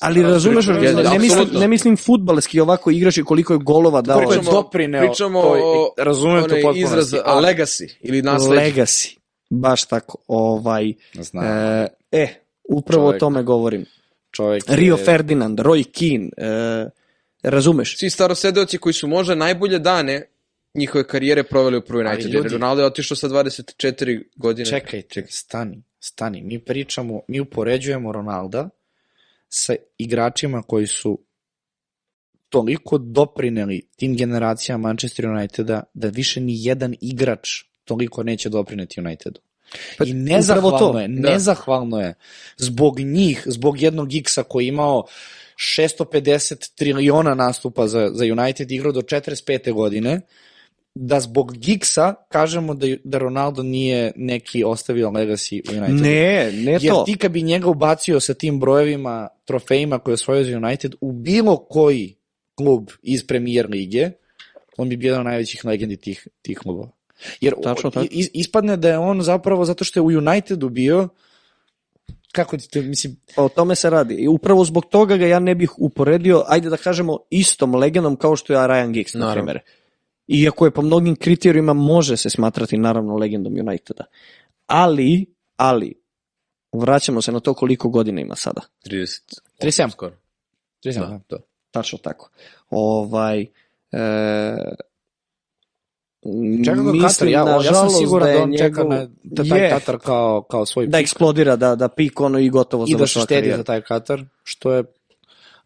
Ali razumeš, Jeste, ne, mislim, ne mislim futbalski ovako igrači koliko je golova dao. Pričamo- doprineo Pričamo toj- o razumem to potpuno. izraz legacy ili nasledđe. Legacy. Baš tako. Ovaj, Znam. e, e, upravo Čovjek. o tome govorim. Čovjek je- Rio Ferdinand, Roy Keane, e, razumeš? Svi starosedeoci koji su možda najbolje dane njihove karijere proveli u prvoj United. ljudi- Ronaldo je otišao sa 24 godine. Čekaj, čekaj, stani, stani. Mi pričamo, mi upoređujemo Ronalda sa igračima koji su toliko doprineli tim generacijama Manchester Uniteda da više ni jedan igrač toliko neće doprineti Unitedu. Pa, I nezahvalno to. je, Da. nezahvalno je zbog njih, zbog jednog X-a koji je imao 650 triliona nastupa za, za United, igrao do 45. godine, da zbog Gigsa kažemo da, da Ronaldo nije neki ostavio legacy u Unitedu. Ne, ne Jer to. ti kad bi njega ubacio sa tim brojevima, trofejima koje je osvojio za United u bilo koji klub iz Premier lige, on bi bio jedan od najvećih legendi tih, tih klubova. Jer Tačno tako. is- ispadne da je on zapravo zato što je u Unitedu bio kako ti to, mislim, Pa o tome se radi. I upravo zbog toga ga ja ne bih uporedio, ajde da kažemo, istom legendom kao što je Ryan Giggs, na primjer. Iako je po mnogim kriterijima može se smatrati naravno legendom Uniteda. Ali, ali, vraćamo se na to koliko godina ima sada. 30. 37. Skoro. 37, Da, da. to. Tačno tako. Ovaj, e, Čeka ga mislim, Katar, ja, ja sam nažalost, siguran da, je on čeka njegov- na da taj Je. Katar kao, kao svoj da pik eksplodira, da, da pik ono i gotovo i da se štedi karijera. za taj Katar, što je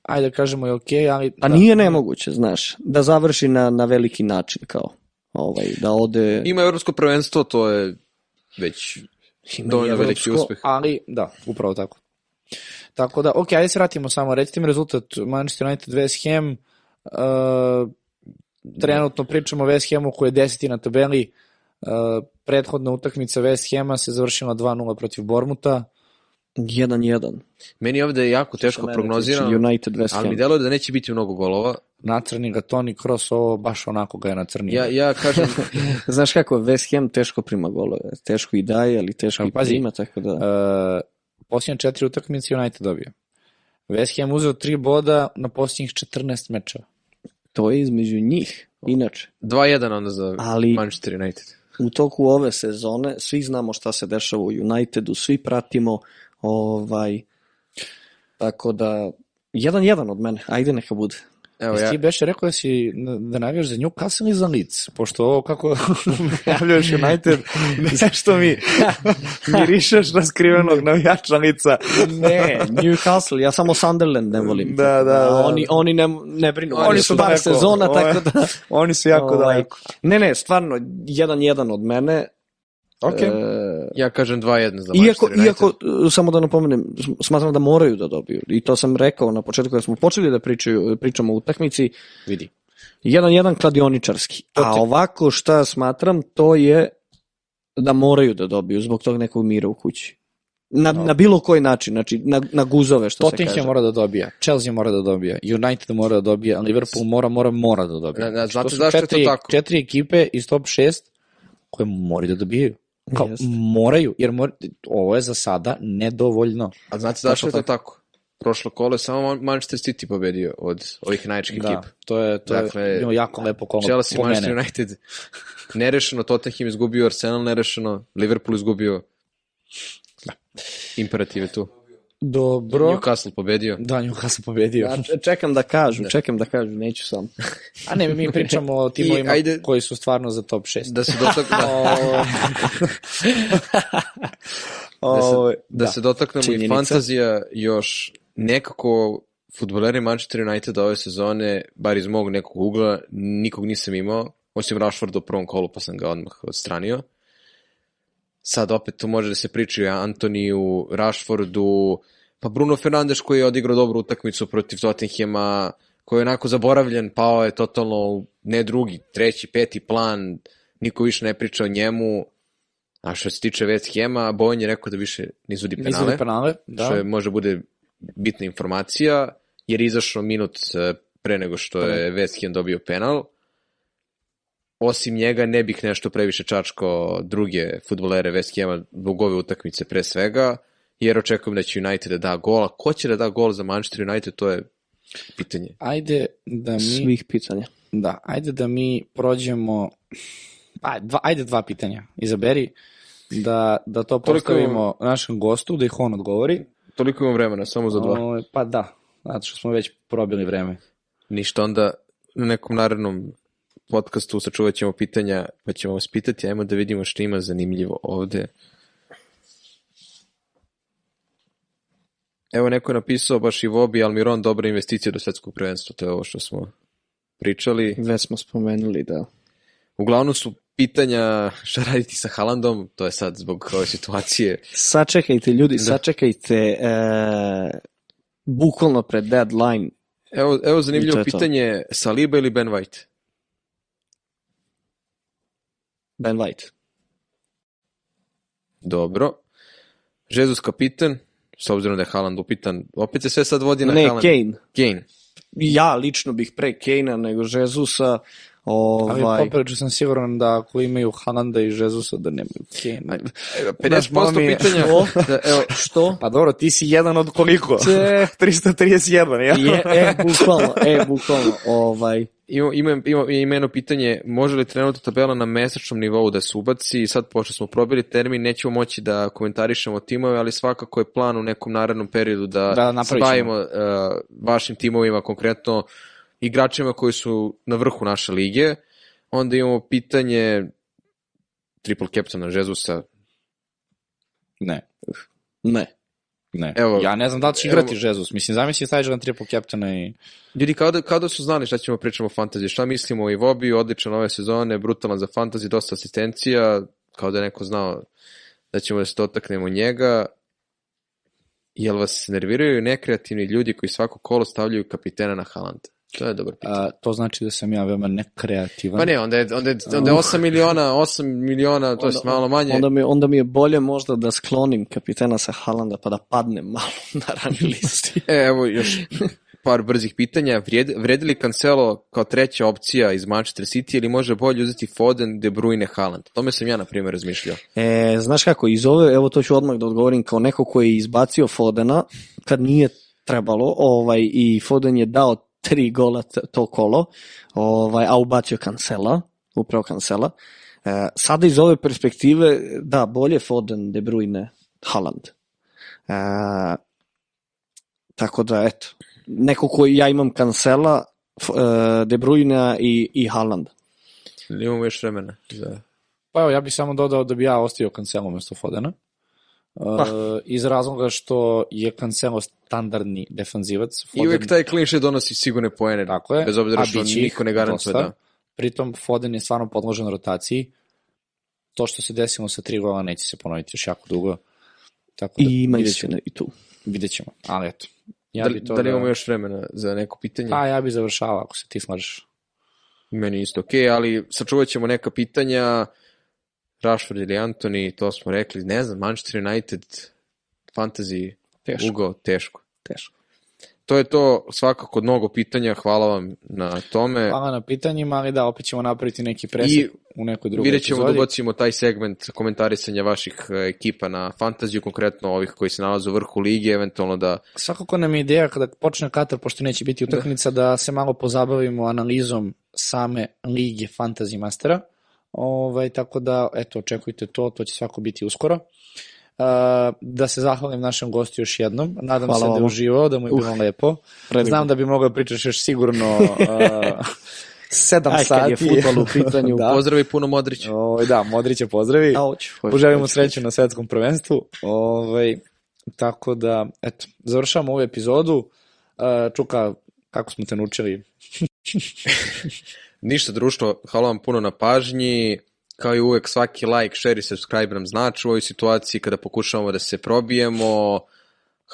ajde da kažemo je okej, ali... Pa da, nije nemoguće, znaš, da završi na, na veliki način, kao, ovaj, da ode... Ima evropsko prvenstvo, to je već Ima dovoljno veliki uspeh. Ali, da, upravo tako. Tako da, ok, ajde se vratimo samo, recite mi rezultat Manchester United West Ham, uh, trenutno pričamo o West Hamu koji je deseti na tabeli, uh, prethodna utakmica West Hama se završila 2-0 protiv Bormuta, 1-1. Meni je ovde jako Što se teško tiče, United West ali mi deluje da neće biti mnogo golova. nacrni ga Toni Kroos, ovo baš onako ga je nacrnio. Ja, ja kažem, [LAUGHS] Znaš kako, West Ham teško prima golove, teško i daje, ali teško Ali i pazi, prima, tako da... Uh, posljednje četiri utakmice United dobio. West Ham uzeo tri boda na posljednjih 14 mečeva. To je između njih, inače. 2-1 onda za Ali- Manchester United. U toku ove sezone svi znamo šta se dešava u Unitedu, svi pratimo, ovaj, tako da, 1-1 od mene, ajde neka bude. Evo ja, ti beše rekao da si da navijaš za Newcastle ili za Leeds? Pošto ovo kako [LAUGHS] najavljaš United, [LAUGHS] nešto mi [LAUGHS] mirišeš na skrivenog navijača Leedsa. Ne, Newcastle, ja samo Sunderland ne volim. Da, da, da. Oni, oni ne, ne brinu, Oni oni su par sezona, Ovo je- tako da... Oni su jako ovaj, daleko. Ne, ne, stvarno, 1-1 od mene. Ok. E, ja kažem 2-1 za Manchester United. iako, uh, samo da napomenem, smatram da moraju da dobiju. I to sam rekao na početku kada smo počeli da pričaju, pričamo o utakmici, Vidi. jedan jedan kladioničarski. A ovako šta smatram, to je da moraju da dobiju zbog tog nekog mira u kući. Na, na bilo koji način, znači na, na guzove što se kaže. Tottenham mora da dobija, Chelsea mora da dobija, United mora da dobija, Liverpool mora, mora, mora da dobija. Na- Znači, znate zašto je to četiri, tako? Četiri ekipe iz top 6 koje moraju da dobijaju. Kao, Jeste. moraju, jer mor, ovo je za sada nedovoljno. A znate zašto je to tako? Prošlo kolo je samo Man- Manchester City pobedio od ovih najjačih Da, ekipa. to je, to Dakle, je bilo jako lepo kolo Chelsea, Manchester mene. United [LAUGHS] nerešeno, Tottenham izgubio, Arsenal nerešeno, Liverpool izgubio. Imperativ je tu. Dobro. Newcastle pobedio. Da, Newcastle pobedio. Ja čekam da kažu, čekam da kažu, neću sam. A ne, mi pričamo o [LAUGHS] timovima ajde- koji su stvarno za top 6. Da se dotakne, [LAUGHS] da se, Ovo, da se dotaknemo i Činjenica. fantazija još nekako futboleri Manchester United ove sezone, bar iz mog nekog ugla, nikog nisam imao, osim Rashforda u prvom kolu, pa sam ga odmah odstranio. Sad opet tu može da se priča i o Antoniju, Rashfordu, pa Bruno Fernandes koji je odigrao dobru utakmicu protiv Tottenhema, koji je onako zaboravljen, pao je totalno ne drugi, treći, peti plan, niko više ne priča o njemu, a što se tiče West Hema, Bojan je rekao da više nisu di Nisu penale, li penale? Da. što je, može bude bitna informacija, jer je izašao minut e, pre nego što je West Ham dobio penal. Osim njega ne bih nešto previše čačkao druge futbolere West Hama zbog ove utakmice pre svega, jer očekujem da će United da da gola. Ko će da da gol za Manchester United, to je pitanje. Ajde da mi... Svih pitanja. Da, ajde da mi prođemo... Pa, dva, ajde dva pitanja. Izaberi da, da to Toliko- postavimo našem gostu, da ih on odgovori. Toliko imam vremena, samo za dva. O, pa da, zato što smo već probili vreme. Ništa, onda na nekom narednom podcastu sačuvat ćemo pitanja, pa ćemo vas pitati, ajmo da vidimo što ima zanimljivo ovde. Evo neko je napisao baš i Vobi Almiron dobra investicija do svetskog prvenstva, to je ovo što smo pričali. Već smo spomenuli da... Uglavnom su pitanja šta raditi sa Haalandom, to je sad zbog ove situacije. Sačekajte ljudi, sačekajte e, bukvalno pred deadline. Evo, evo zanimljivo je to. pitanje, Saliba ili Ben White? Ben White. Dobro. Jesus kapitan, s obzirom da je Haaland upitan, opet se sve sad vodi na Ne, Haaland. Kane. Kane. Ja lično bih pre Kane-a nego Jezusa. Ali Ovaj, poprilično sam siguran da ako imaju Hananda i Jezusa da nemaju Kane. Znaš, malo 50% mi je- pitanja, [LAUGHS] da, evo, što? Pa dobro, ti si jedan od koliko? Če- 331, ja? Je, e, bukvalno, e, [LAUGHS] bukvalno, ovaj, ima, ima, ima, ima jedno pitanje, može li trenutno tabela na mesečnom nivou da se ubaci, sad pošto smo probili termin, nećemo moći da komentarišemo timove, ali svakako je plan u nekom narednom periodu da, Da, bavimo uh, vašim timovima, konkretno igračima koji su na vrhu naše lige. Onda imamo pitanje triple captaina Jezusa, Ne. ne. Ne. Evo- ja ne znam da li će evo- igrati Jesus. Mislim, zamisli staviš na triple captaina i... Ljudi, kao da, kao da su znali šta ćemo pričamo o fantaziji, šta mislimo o Ivobi, odličan ove sezone, brutalan za fantaziji, dosta asistencija, kao da je neko znao da ćemo da se dotaknemo njega. Jel vas nerviraju nekreativni ljudi koji svako kolo stavljaju kapitena na Haaland? To je dobro pitanje. A, to znači da sam ja veoma nekreativan. Pa ne, onda je, onda je, onda je 8 miliona, 8 miliona, to je malo manje. Onda mi, onda mi je bolje možda da sklonim kapitena sa Halanda pa da padnem malo [LAUGHS] na rang listi. E, evo još par brzih pitanja. Vrijedi, vredi li Cancelo kao treća opcija iz Manchester City ili može bolje uzeti Foden, De Bruyne, Haaland? Tome sam ja, na primjer, razmišljao. E, znaš kako, iz ove, evo to ću odmah da odgovorim kao neko koji je izbacio Fodena kad nije trebalo, ovaj, i Foden je dao tri gola to kolo, ovaj, a ubacio Cancela, upravo Cancela. E, sada iz ove perspektive, da, bolje Foden, De Bruyne, Haaland. E, tako da, eto, neko koji ja imam Cancela, F- e, De Bruyne i, i Haaland. Ili imamo još vremena? Za... Pa evo, ja bih samo dodao da bi ja ostio Cancelo mesto Fodena. Uh, iz razloga što je Cancelo standardni defanzivac. I uvijek taj clean sheet donosi sigurne poene, Tako je. bez obzira što niko ne garantuje da. Pritom, Foden je stvarno podložen rotaciji. To što se desilo sa tri gola neće se ponoviti još jako dugo. Tako da, I ima istina i tu. Vidjet ćemo. Ali eto. Ja Da, bi to da li imamo još vremena za neko pitanje? Pa ja bi završavao ako se ti slažeš. Meni isto okej, ali sačuvat ćemo neka pitanja. Rashford ili Anthony, to smo rekli. Ne znam, Manchester United, fantasy, Teško. Ugo, teško. Teško. To je to svakako mnogo pitanja, hvala vam na tome. Hvala na pitanjima, ali da, opet ćemo napraviti neki presek I u nekoj drugoj Vidjet ćemo da ubacimo taj segment komentarisanja vaših e, ekipa na fantaziju, konkretno ovih koji se nalaze u vrhu lige, eventualno da Svakako nam je ideja kada počne Katar, pošto neće biti utakmica, da. se malo pozabavimo analizom same lige Fantasy Mastera. Ovaj, tako da, eto, očekujte to, to će svako biti uskoro. Uh, da se zahvalim našem gostu još jednom. Nadam Hvala se da je uživao, da mu je bilo lepo. predivno. Znam da bi mogao da pričaš još sigurno uh, [LAUGHS] sedam Aj, kad sati. je fudbal u [LAUGHS] pitanju. da. pozdravi puno Modrić. Ovaj, da, Modrića pozdravi. A, hoću, hoću, Poželimo sreću na svetskom prvenstvu. Ovaj, tako da, eto, završavamo ovu epizodu. Uh, Čuka, kako smo te naučili? [LAUGHS] [LAUGHS] Ništa društvo, hvala vam puno na pažnji. Kao i uvek, svaki like, share i subscribe nam znači u ovoj situaciji kada pokušavamo da se probijemo.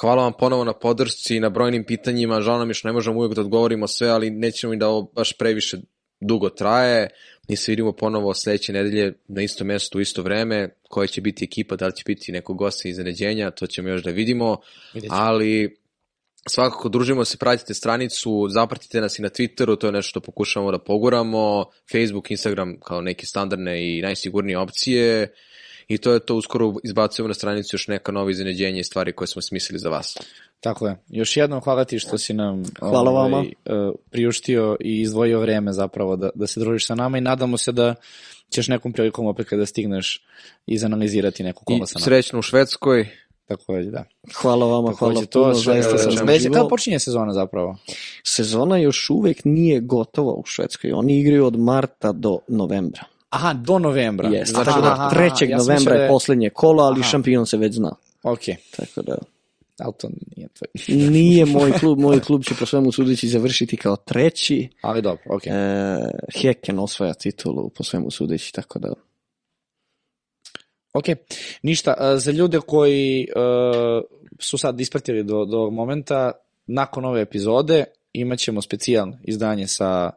Hvala vam ponovo na podršci i na brojnim pitanjima. Žao nam je što ne možemo uvek da odgovorimo sve, ali nećemo i da ovo baš previše dugo traje. Mi se vidimo ponovo sledeće nedelje na isto mesto u isto vreme. Koja će biti ekipa, da li će biti neko gosta iznenađenja, to ćemo još da vidimo. Ali svakako družimo se, pratite stranicu, zapratite nas i na Twitteru, to je nešto što pokušavamo da poguramo, Facebook, Instagram kao neke standardne i najsigurnije opcije i to je to, uskoro izbacujemo na stranicu još neka nova iznenađenja i stvari koje smo smislili za vas. Tako je. Još jednom hvala ti što si nam Hvala vama. ovaj, uh, priuštio i izdvojio vreme zapravo da, da se družiš sa nama i nadamo se da ćeš nekom prilikom opet kada stigneš izanalizirati neku I kola sa nama. srećno u Švedskoj, Takođe, da. Hvala vama, hvala Takođe, puno, to, zaista sam uživao. kada počinje sezona zapravo? Sezona još uvek nije gotova u Švedskoj. Oni igraju od marta do novembra. Aha, do novembra. Jeste. Znači Tako da da 3. ja sam novembra mislio da je poslednje kolo, ali Aha. šampion se već zna. Ok, Tako da ali to nije tvoj. nije moj klub, moj klub će po svemu sudeći završiti kao treći. Ali dobro, ok. E, Heken osvaja titulu po svemu sudeći, tako da Ok, ništa. a, Za ljude koji uh, su sad ispratili do, do ovog momenta, nakon ove epizode imat ćemo specijalno izdanje sa,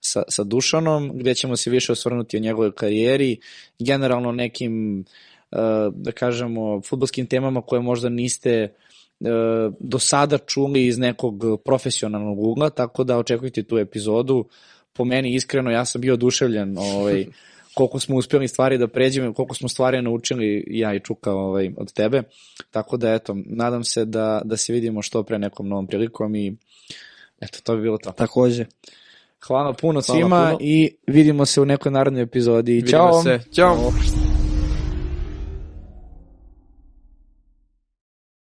sa, sa Dušanom, gde ćemo se više osvrnuti o njegovoj karijeri, generalno nekim, uh, da kažemo, futbolskim temama koje možda niste uh, do sada čuli iz nekog profesionalnog ugla, tako da očekujte tu epizodu. Po meni, iskreno, ja sam bio oduševljen ovaj, [LAUGHS] koliko smo uspjeli stvari da pređemo, koliko smo stvari naučili ja i Čuka ovaj, od tebe. Tako da, eto, nadam se da, da se vidimo što pre nekom novom prilikom i eto, to bi bilo to. takođe. Hvala puno Hvala svima puno. i vidimo se u nekoj narednoj epizodi. vidimo Ćao! se. Ćao! Ovo.